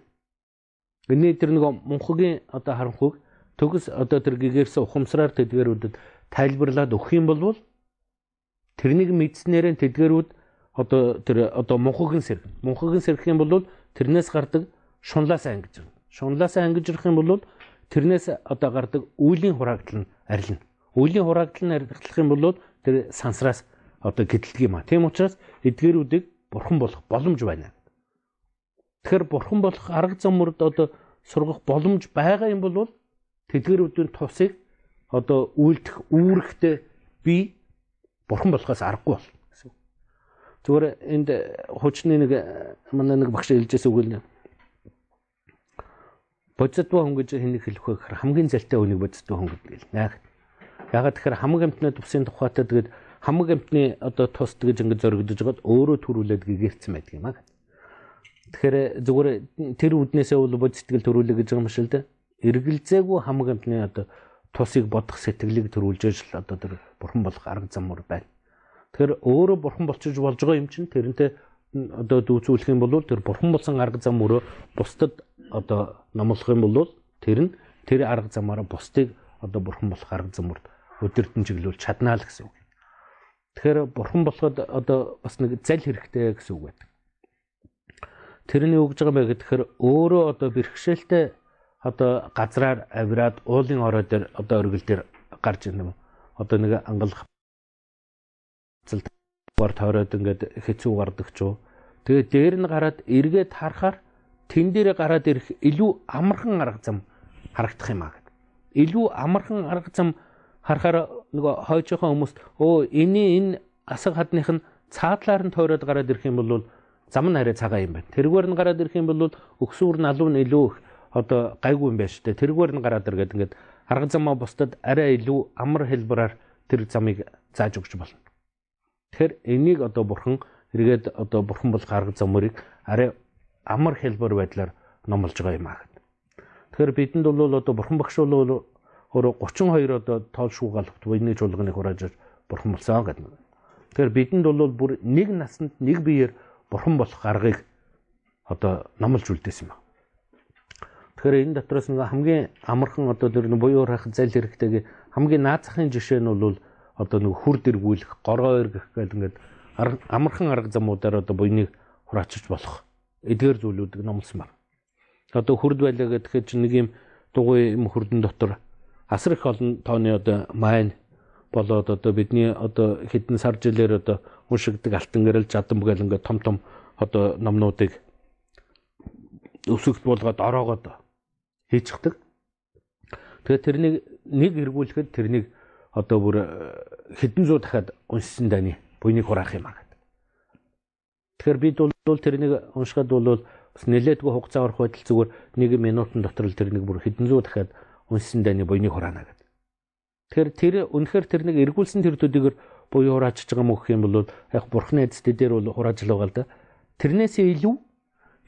энэ тэр нөгөө мунхагийн одоо харанхуйг төгс одоо тэр гэгэрсэн ухамсараар тэдгэрүүдэд тайлбарлаад өгөх юм бол тэрнийг мэдснээрээ тэдгэрүүд одоо тэр одоо мунхагийн сэрэг мунхагийн сэрэх юм бол тэрнээс гардаг шунлаас ангиж байна. Шунлаас ангиж ирэх юм бол тэрнээс одоо гардаг үүлийн хураагдал нь арилна. Үлийн хураагдлын арилгах юм бол тэр сансраас одоо гэтлэг юм а. Тийм учраас эдгээрүүдийг бурхан болох боломж байна. Тэгэхээр бурхан болох арга замурд одоо сургах боломж байгаа юм бол тэдгэрүүдийн тусыг одоо үйлдэх үүрэгтэй би бурхан болохоос аргагүй бол гэсэн. Зүгээр энд хуучны нэг манай нэг багш хэлжээс үгэл бодитдуу хүн гэж хэнийг хэлэх вэ гэхээр хамгийн залтай хүнийг бодитдуу хүн гэдэг л наа. Ягаад тэгэхээр хамаг амтны тусын тухайтай тэгээд хамаг амтны одоо тус тэгж ингэ зоригдож байгаад өөрөө төрүүлээд гэгэрсэн байдаг юм аа. Тэгэхээр зүгээр тэр үднээсээ бол бодитгэл төрүүлээ гэж байгаа юм шиг л дээ. Эргэлзээгүй хамаг амтны одоо тусыг бодох сэтгэлийг төрүүлж ижил одоо тэр бурхан болох арга замур байна. Тэгэхээр өөрөө бурхан болчихж болж байгаа юм чинь тэрнтэй одоо дүүцүүлэх юм бол тэр бурхан болсон арга зам өөрөө бусдад одоо номлох юм бол тэр нь тэр арга замаараа бусдыг одоо бурхан болох арга замурд өдөртөн чиглүүл чаднаа л гэсэн үг. Тэгэхээр бурхан болоход одоо бас нэг зал хэрэгтэй гэсэн үг байдаг. Тэрний өгж байгаа мэй гэхээр өөрөө одоо бэрхшээлтэй одоо газраар авираад уулын орой дээр одоо өргөл дээр гарч ирнэ. Одоо нэг ангалах бор тойроод ингээд хэцүү гардаг ч юу. Тэгээд дээр нь гараад эргээд харахаар тэн дээр гараад ирэх илүү амархан арга зам харагдах юм аа гэдэг. Илүү амархан арга зам харахаар нөгөө хойжийнхоо хүмүүст өө эний энэ асаг хадных нь цаадлаар нь тойроод гараад ирэх юм бол зам нь арай цагаан юм байна. Тэргээр нь гараад ирэх юм бол өксүүр нь илүү их одоо гайгүй юм байна шүү дээ. Тэргээр нь гараад иргээд ингээд арга замаа бусдад арай илүү амар хэлбэраар тэр замыг зааж өгч болно. Тэгэхээр энийг одоо бурхан эргээд одоо бурхан бол гаргаж замыг арай амар хэлбэр байдлаар номлож байгаа юм аа. Тэгэхээр бидэнд бол одоо бурхан багш бол өөрөө 32 одоо тоол шуугаалт буйны чуулганыг хурааж бурхан болсон гэдэг. Тэгэхээр бидэнд бол бүр нэг насанд нэг биеэр бурхан болох аргыг одоо номлож үлдээсэн юм. Тэгэхээр энэ дотроос нэг хамгийн амархан одоо тэр буюу харах зал хэрэгтэйг хамгийн наацхын жишээ нь бол одоо нэг хүр дэргүүлэх, горгоо эргэх гэдэг ингээд амархан арга замуудаар одоо буйныг хураачиж болох эдгээр зүйлүүдийг номлосон байна. Одоо хурд байлаа гэхэд чинь нэг юм дугуй юм хурдан дотор асар их олон тооны одоо майн болоод одоо бидний одоо хэдэн сар жилээр одоо уншигдаг алтан гэрэл жадан бүгээл ингээд том том одоо номнуудыг өсөгт болгоод ороогоод хийчихдэг. Тэгэхээр тэрнийг нэг эргүүлэхэд тэрнийг одоо бүр э, хэдэн зуун дахиад уншсан дайны буйныг хураах юм аа гэдэг. Тэгэхээр бид бол тэрнийг уншихад бол бас нэлээдгүй хугацаа орох байтал зүгээр нэг минутын дотор л тэрнийг бүр хэдэн зуун дахиад уншсан дайны буйныг хураана гэдэг. Тэгэхээр тэр үнэхээр тэрнийг эргүүлсэн тэр төдийгөр буюу хурааж байгаа мөх юм бол яг бурхны эцэд дээр бол хурааж л байгаа л да. Тэрнээсээ илүү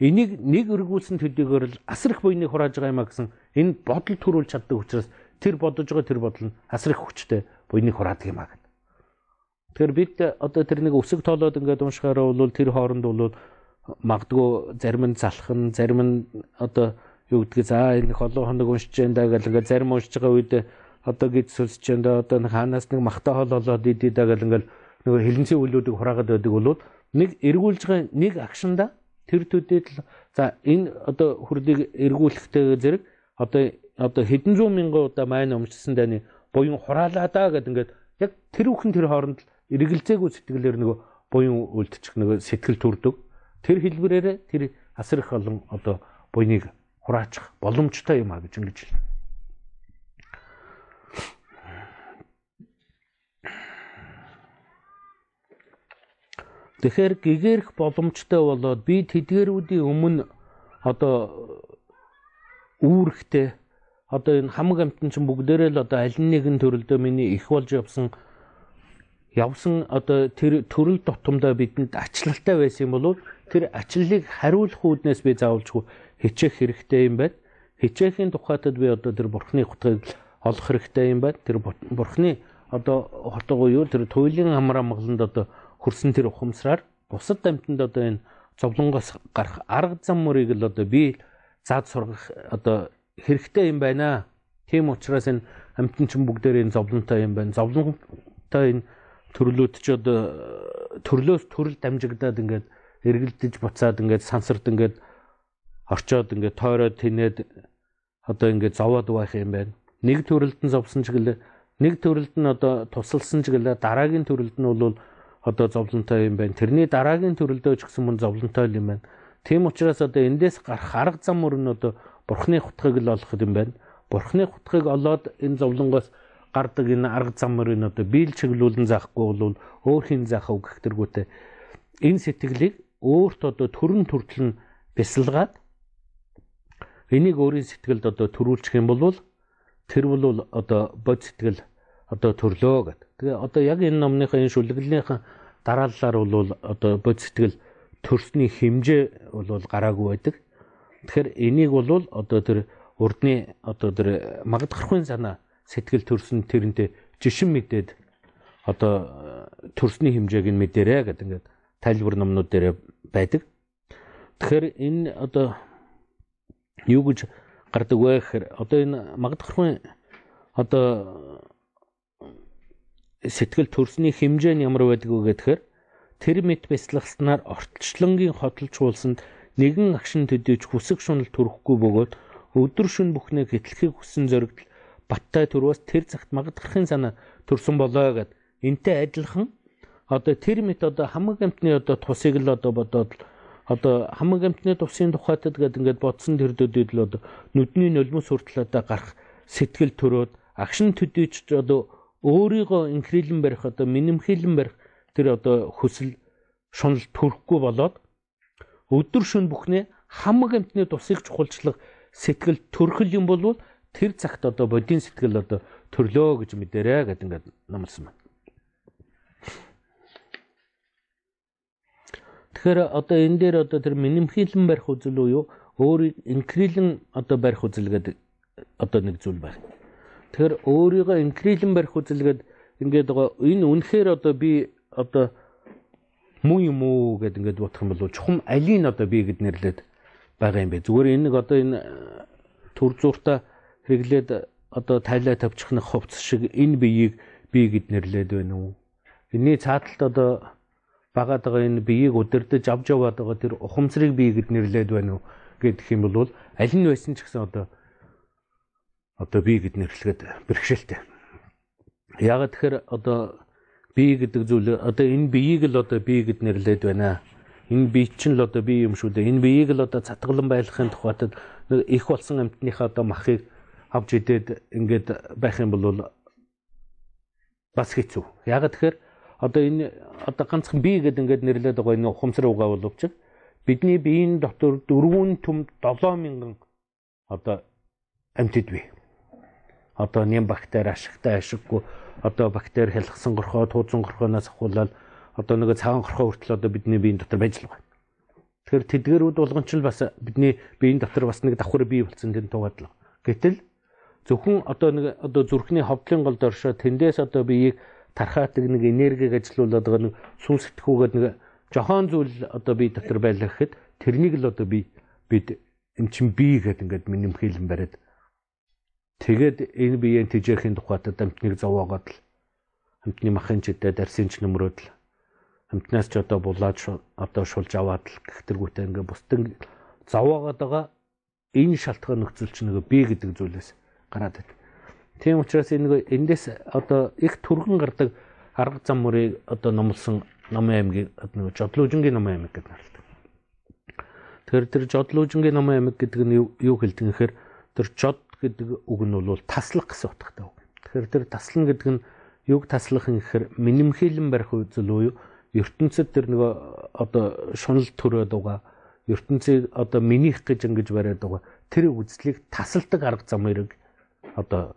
Энийг нэг өргүүлсэн төдийгээр л асар их буйныг хурааж байгаа юм а гэсэн энэ бодол төрүүлж чаддаг учраас тэр бодож байгаа тэр бодол нь асар их хүчтэй буйныг хураадаг юм а гэдэг. Тэгэхээр бид одоо тэр нэг өсөг тоолоод ингээд уншихаараа бол тэр хооронд бол магадгүй зарим нь залах нь зарим нь одоо юу гэдгийг за энэ холон хоног уншиж байгаа гэл ингээд зарим уншиж байгаа үед одоо гэж сүлсэж байгаа одоо нэг хаанаас нэг махтай хол олоод идэдэг гэл ингээд нөгөө хилэнцээ үлүүдийг хураагаад байдаг бол нэг эргүүлж байгаа нэг акшнда тэр төдийд л за энэ одоо хүрлийг эргүүлэхтэй зэрэг одоо одоо хэдэн зуун мянган удаа маань өмчсөн дайны буян хураалаа даа гэд ингээд яг тэр бүхэн тэр хооронд эргэлзээгүй сэтгэлээр нөгөө буян үлдчих нөгөө сэтгэл төрдөг. Тэр хэлбэрээр тэр асар их олон одоо буйныг хураачих боломжтой юм а гэж ингэж хэлнэ. Тэгэхээр гэгэрх боломжтой болоод би тэдгэрүүдийн өмнө одоо үүрэгтэй одоо энэ хамаг амтан чинь бүгдээрээ л одоо аль нэгэн төрөлдөө миний их болж явсан явсан одоо тэр төрөл тутамдаа бидэнд ачлалтай байсан юм бол тэр ачлалыг хариулах үүднээс би заавалжгүй хичээх хэрэгтэй юм байна. Хичээхийн тухайтад би одоо тэр бурхны хутгийг олох хэрэгтэй юм байна. Тэр бурхны одоо хотгоо юу тэр туйлын амар амгаланд одоо хөрсөн тэр ухамсараар бусад амьтанд одоо энэ зовлонгоос гарах арга зам мөрийг л одоо би заад сургах одоо хэрэгтэй юм байна. Тийм учраас энэ амьтан чинь бүгдээр энэ зовлонтой юм байна. Зовлонтой энэ төрлөөд ч одоо төрлөөс төрөл дамжигдаад ингээд эргэлдэж буцаад ингээд сансард ингээд орчоод ингээд тойроод тинээд одоо ингээд зовоод байх юм байна. Нэг төрөлд нь зовсон ч гэлээ нэг төрөлд нь одоо тусалсан ч гэлээ дараагийн төрөлд нь бол одоо зовлонтой юм байна. Тэрний дараагийн төрөлдөө ч гэсэн мөн зовлонтой юм байна. Тийм учраас одоо эндээс гарах арга зам мөр нь одоо бурхны хутгийг л олох юм байна. Бурхны хутгийг олоод энэ зовлонгоос гардаг энэ арга зам мөр нь одоо биел чиглүүлэн заахгүй бол өөр хин заах үг гэх энэ сэтгэлийг өөрт одоо төрөн төртөл нь бясалгаад энийг өөрийн сэтгэлд одоо төрүүлчих юм бол тэр бол одоо бод сэтгэл одоо төрлөө гэдэг. Тэгээ одоо яг энэ номныхаа энэ шүлэглэлийнхэн дараалалаар бол одоо бод сэтгэл төрсний хэмжээ бол гараагүй байдаг. Тэгэхээр энийг бол одоо тэр урдны одоо тэр магадгархын санаа сэтгэл төрсөн тэрнтэй жишин мэдээд одоо төрсний хэмжээг нь мэдэрэ гэдэг ингээд тайлбар номнууд дээр байдаг. Тэгэхээр энэ одоо юу гэж гардаг вэ гэхээр одоо энэ магадгархын одоо сэтгэл төрсний хэмжээ нь ямар байдаг вэ гэхээр тэр мэд бяцлагснаар ортчлонгийн хотолжуулсанд нэгэн агшин төдийж хүсэг шунал төрөхгүй бөгөөд өдөр шөн бүхнээ гэтлэхийг хүссэн зоригт баттай төрөөс тэр цагт магадгархын санаа төрсөн болоо гэд энтэй адилхан одоо тэр мэд одоо хамаг амтны одоо тусыг л одоо бодоод одоо хамаг амтны тусын тухайтад гээд ингээд бодсон тэр дөдөд л одоо нүдний нулимс хүртэл одоо гарах сэтгэл төрөөд агшин төдийч одоо өөрийгөө инхрийлэн барих одоо минимхийлэн барих тэр одоо хөсөл шунал төрөхгүй болоод өдөр шөн бүхнээ хамаг амтны тусыг чухалчлах сэтгэл төрхөл юм бол тэр цагт одоо бодийн сэтгэл одоо төрлөө гэж мэдэрэ гэдэг ингээд номлосон байна. Тэгэхээр одоо энэ дээр одоо тэр минимхийлэн барих үзэл уу өөрийг инкрилэн одоо барих үзэл гэдэг одоо нэг зүйл байна. Тэгэхээр өөрийгөө инкрилэн барих үзэл гэдэг ингээд байгаа энэ үнэхээр одоо би одоо муу юм уу гэд ингээд бодох юм бол чухам алийг одоо би гэд нэрлээд байгаа юм бэ. Зүгээр энэ нэг одоо энэ э, төр зуртаа хэрэглээд одоо тайлаа тавьчих нэг хувцс шиг энэ биеийг би гэд нэрлээд байна уу? Энийний цааталт одоо багаад байгаа энэ биеийг удирдах авч яваад байгаа тэр ухамсарыг би гэд нэрлээд байна уу гэдэг юм бол аль нь байсан ч гэсэн одоо одоо би гэд нэрлэхэд бэрхшээлтэй. Яг тэгэхээр одоо би гэдэг зүйл одоо энэ биеийг л одоо би гэд нэрлээд байна. Энэ бие чинь л одоо би юм шүү дээ. Энэ биеийг л одоо цатгалан байлгахын тухайтад их болсон амьтныхаа одоо махыг авч идээд ингээд байх юм бол бас хэцүү. Яг тэгэхээр одоо энэ одоо ганцхан би гэд ингээд нэрлээд байгаа энэ ухамсар угаа боловч бидний биеийн дотор дөрвөн төм 7000 одоо амьтд бий. Одоо нэм бактери ашигтай ашиггүй одоо бактери хялгсан горхоо, туузан горхооноос ахуулаад одоо нөгөө цагаан горхоо хүртэл одоо бидний биеийн дотор байж л байгаа. Тэгэхээр тэдгэрүүд болгон ч бас бидний биеийн дотор бас нэг давхар бий болсон тугаад л. Гэтэл зөвхөн одоо нэг одоо зүрхний ховдлын гол доршоо тэндээс одоо биеийг тархаадаг нэг энергиг ажилуулад байгаа нэг сүүн сэтгүүгээд нэг жохон зүйл одоо бие дотор байлаа гэхэд тэрнийг л одоо би бид эн чин бие гэдэг ингээд минимхийлэн бариад Тэгээд энэ биеийн тэжээхийн тухайд амтныг зовоогоод л амтны махын чидээ дарсын ч нөмрөөд л амтнаас ч одоо булаад одоо шулж аваад л гихтэргүүтээ ингээ бусдын зовоогоод байгаа энэ шалтгаан нөхцөл чинь нөгөө би гэдэг зүйлээс гараад байна. Тийм учраас энэ эндээс одоо их түргэн гардаг арга зам мөрийг одоо номлосон номын аймгийн нөгөө жодлуужингийн номын аймаг гэдэг нэрлэдэг. Тэгэхээр тэр жодлуужингийн номын аймаг гэдэг нь юу хэлдэг нэхэр тэр жод гэдэг үг нь бол таслах гэсэн утгатай үг. Тэгэхээр тэр таслан гэдэг нь юг таслах юм гэхээр минимхийлэн барих үзэл уу ертөнцид тэр нөгөө одоо шунал төрөөд байгаа ертөнцийг одоо минийх гэж ингэж бариад байгаа тэр үзлийг тасалдаг арга замыг одоо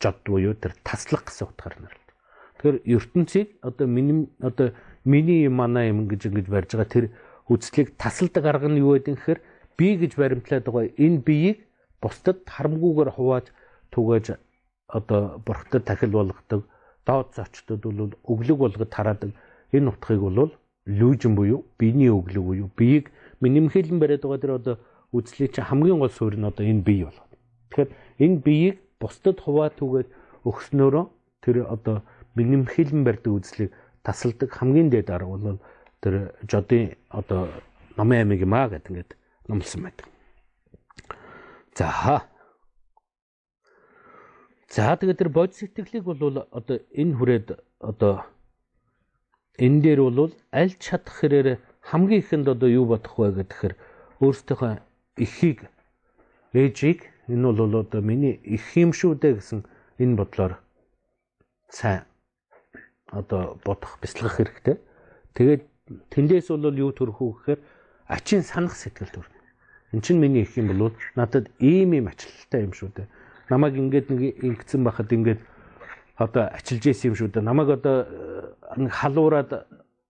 жод буюу тэр таслах гэсэн утгаар нэрлэдэг. Тэгэхээр ертөнцийг одоо миним одоо миний манай юм гэж ингэж барьж байгаа тэр үзлийг тасалдаг арга нь юу гэдэг юм гэхээр би гэж баримтлаад байгаа энэ биеийг бусдад харамгүйгээр хувааж түгээж одоо бурхтад тахил болгодог доод зочдод бол өглөг болгоод тараадаг энэ утгыг бол лүүжин буюу биений өглөг буюу биеийг минимхэлэн бариад байгаа тэр одоо үзлий чи хамгийн гол суурь нь одоо энэ бие болгоод. Тэгэхээр энэ биеийг бусдад хуваа түгээд өгснөөрөө тэр одоо минимхэлэн барьдаг үзлийг тасалдаг хамгийн дээд арга бол тэр жодын одоо номын амиг юм аа гэдэг ингээд номлосон байдаг. За. За тэгээд тэр бодис сэтгэлийг бол одоо энэ хүрээд одоо энэ дээр бол аль чадах хэрээр хамгийн ихэнд одоо юу бодох вэ гэхээр өөрсдийнхөө эхийг ээжийг энэ бол одоо миний их юм шүү дээ гэсэн энэ бодлоор сайн одоо бодох бяцлах хэрэгтэй. Тэгээд тэндээс бол юу төрөх үү гэхээр ачин санах сэтгэл төрнө. Эн чинь миний их юм бол надад ийм юм ачлалтай юм шүү дээ намайг ингээд нэг ингэсэн байхад ингээд одоо ачилж ийсэн юм шүү дээ. Намайг одоо э, халуураад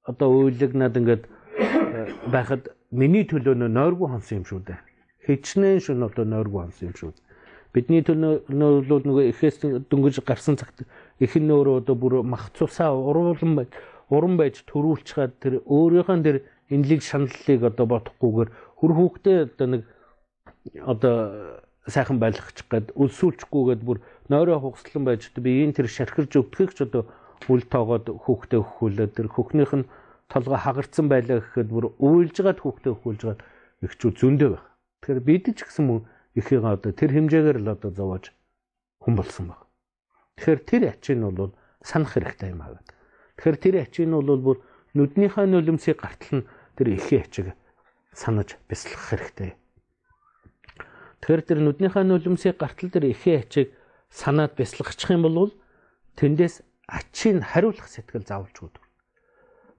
одоо уйлагнаад ингээд э, байхад миний төлөө нойргүй хонсон юм шүү дээ. Хичнээн шүн одоо нойргүй хонсон юм шүү дээ. Бидний төлөө бол нөгөө эхээс дөнгөж гарсан цагт эхэн нөөрөө одоо бүр мах цусаа уруулан байж уран байж төрүүлчихад тэр өөрийнхөө тэр энэлэг шаналлыг одоо бодохгүйгээр хүр хүүхдээ одоо нэг одоо сайхан байлгачих гээд өлсүүлчихгүйгээд бүр нойроо хугслан байж би энэ тэр шархирж өгдөхийг ч одоо үл тоогоод хүүхдээ өгөхүүлээ тэр хөхнийх нь толгой хагарцсан байлаа гэхэд бүр уйлжгаад хүүхдээ өгөхүүлж гад ихчүү зөндөө байх. Тэгэхээр бид ч гэсэн мөн ихийг одоо тэр хэмжээгээр л одоо зовоож хүн болсон баг. Тэгэхээр тэр ачиг нь бол санах хэрэгтэй юм аа. Тэгэхээр тэр ачиг нь бол бүр нүднийхээ нулимсыг гартал нь тэр ихээ ачиг санаж бяцлах хэрэгтэй Тэгэхээр тэр нүднийхээ нулимсыг гартал дээр ихээ ачиг санаад бясалгачих юм бол тэндээс ачийг хариулах сэтгэл заавалж өгдөг.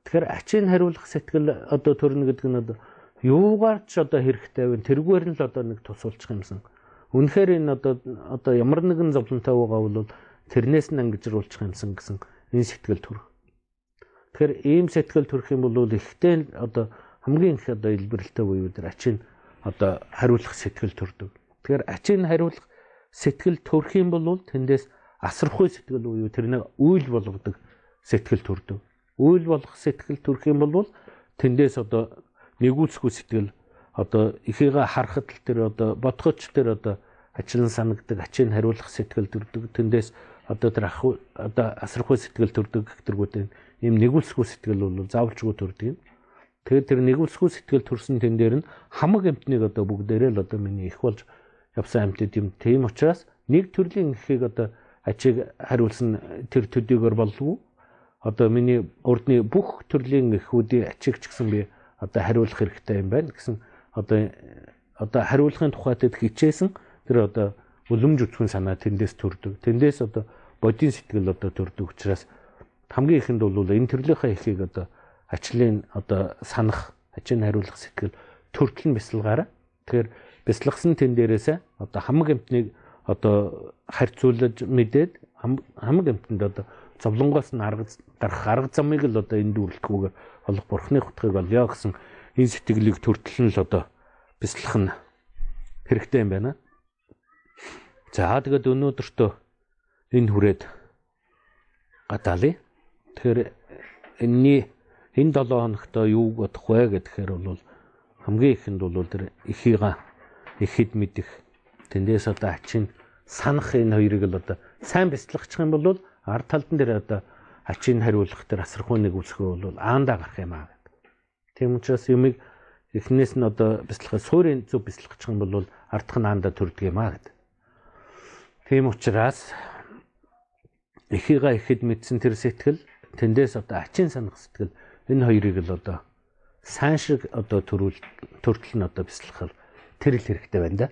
Тэгэхээр ачийг хариулах сэтгэл одоо төрнө гэдэг нь одоо юугаар ч одоо хэрэгтэй вэ? Тэргээр нь л одоо нэг тусуулчих юмсан. Үнэхээр энэ одоо одоо ямар нэгэн зовлонтой байгаа бол тэрнээс нь ангижруулчих юмсан гэсэн энэ сэтгэл төрөх. Тэгэхээр ийм сэтгэл төрөх юм бол ихтэй одоо хамгийн их одоо илбэрэлтэй буюу тэр ачийн одоо хариулах сэтгэл төрдөг. Тэгэхээр ачийг хариулах сэтгэл төрөх юм бол тэндээс асархгүй сэтгэл буюу тэрнийг үйл болгодог сэтгэл төрдөг. Үйл болгох сэтгэл төрөх юм бол тэндээс одоо нэгүүлсгүй сэтгэл одоо ихийгээ харахад л тэр одоо бодгоч тэр одоо ачлан санагдаг ачийг хариулах сэтгэл төрдөг. Тэндээс одоо тэр ах одоо асархгүй сэтгэл төрдөг гэх тэргүүдийн ийм нэгүүлсгүй сэтгэл бол заавалжгүй төрдөг юм. Тэгээд тэр нэгүсгүй сэтгэл төрсөн тэн дээр нь хамаг амтныг одоо бүгдээрээ л одоо миний их болж явсан амтд юм. Тийм учраас нэг төрлийн ихийг одоо ачиг хариулсан тэр төдийгөр болов одоо миний урдны бүх төрлийн ихүүдийн ачиг ч гэсэн би одоо хариулах хэрэгтэй юм байна гэсэн одоо одоо хариулахын тухайд хичээсэн тэр одоо үлэмж үцхэн санаа тэндээс төрдөг. Тэндээс одоо бодийн сэтгэл одоо төрдөг учраас хамгийн ихэнд бол энэ төрлийнхээ ихийг одоо ачлын одоо санах, ачийн хариулах сэтгэл төртөл нь бясалгаараа. Тэгэхээр бясалгасан тэн дээрээсээ одоо хамаг амтныг одоо харьцуулж мэдээд хамаг амтнд одоо зовлонгоос нь арга гарах арга замыг л одоо энд үйлдэхгүйгээр олох бурхны хутгийг олё гэсэн энэ сэтгэлийг төртөл нь л одоо бясалгах нь хэрэгтэй юм байна. За тэгээд өнөөдөртөө энэ хүрээд гадаалъя. Тэгэхээр энэний энэ 7 хоногт юу бодох вэ гэхээр бол хамгийн ихэнд бол тэр эхийга ихэд мэдэх тэндээс одоо ачин санах энэ хоёрыг л одоо сайн бяцлагчих юм бол ард талдан дээр одоо ачийг хариулах тэр асархуу нэг үсгөө бол аандаа гарах юм аа гэдэг. Тийм учраас юмыг эхнээс нь одоо бяцлахаа суурийн зөв бяцлагчих юм бол ардх нь аандаа төрдөг юм аа гэдэг. Тийм учраас эхийга ихэд мэдсэн тэр сэтгэл тэндээс одоо ачин санах сэтгэл энэ хоёрыг л одоо сайн шиг одоо төрүүл төртөл нь одоо бяцлахаар тэр л хэрэгтэй байна да.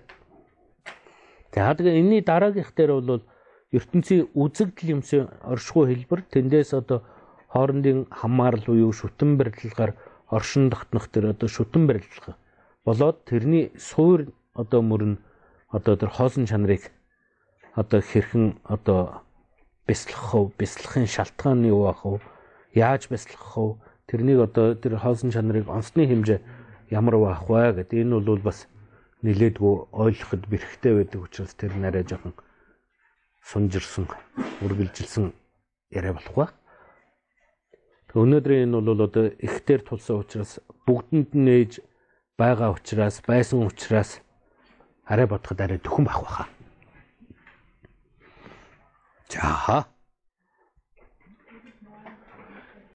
За тэгээ энэний дараагийнх дээр бол ертөнцийн үзэгдэл юмсын оршихуй хэлбэр тэндээс одоо хоорондын хамаарал буюу шүтэн барилгаар оршин тогтнох тэр одоо шүтэн барилга болоод тэрний суур одоо мөрн одоо тэр хоосон чанарыг одоо хэрхэн одоо бяцлах вэ? Бяцлахын шалтгаан нь юу ах вэ? Яаж бяцлах вэ? Тэрнийг одоо тэр хоосон чанарыг онцны хэмжээ ямар байх вэ гэдэг энэ бол бас нилээдгүй ойлгоход бэрхтээ байдаг учраас тэр нарай жоохон сунжирсан үргэлжилсэн яриа болох ба. Өнөөдрийн энэ бол одоо ихтер тулсан учраас бүгдэнд нь нээж байгаа учраас байсан учраас арай бодоход арай төхөн байх байхаа. За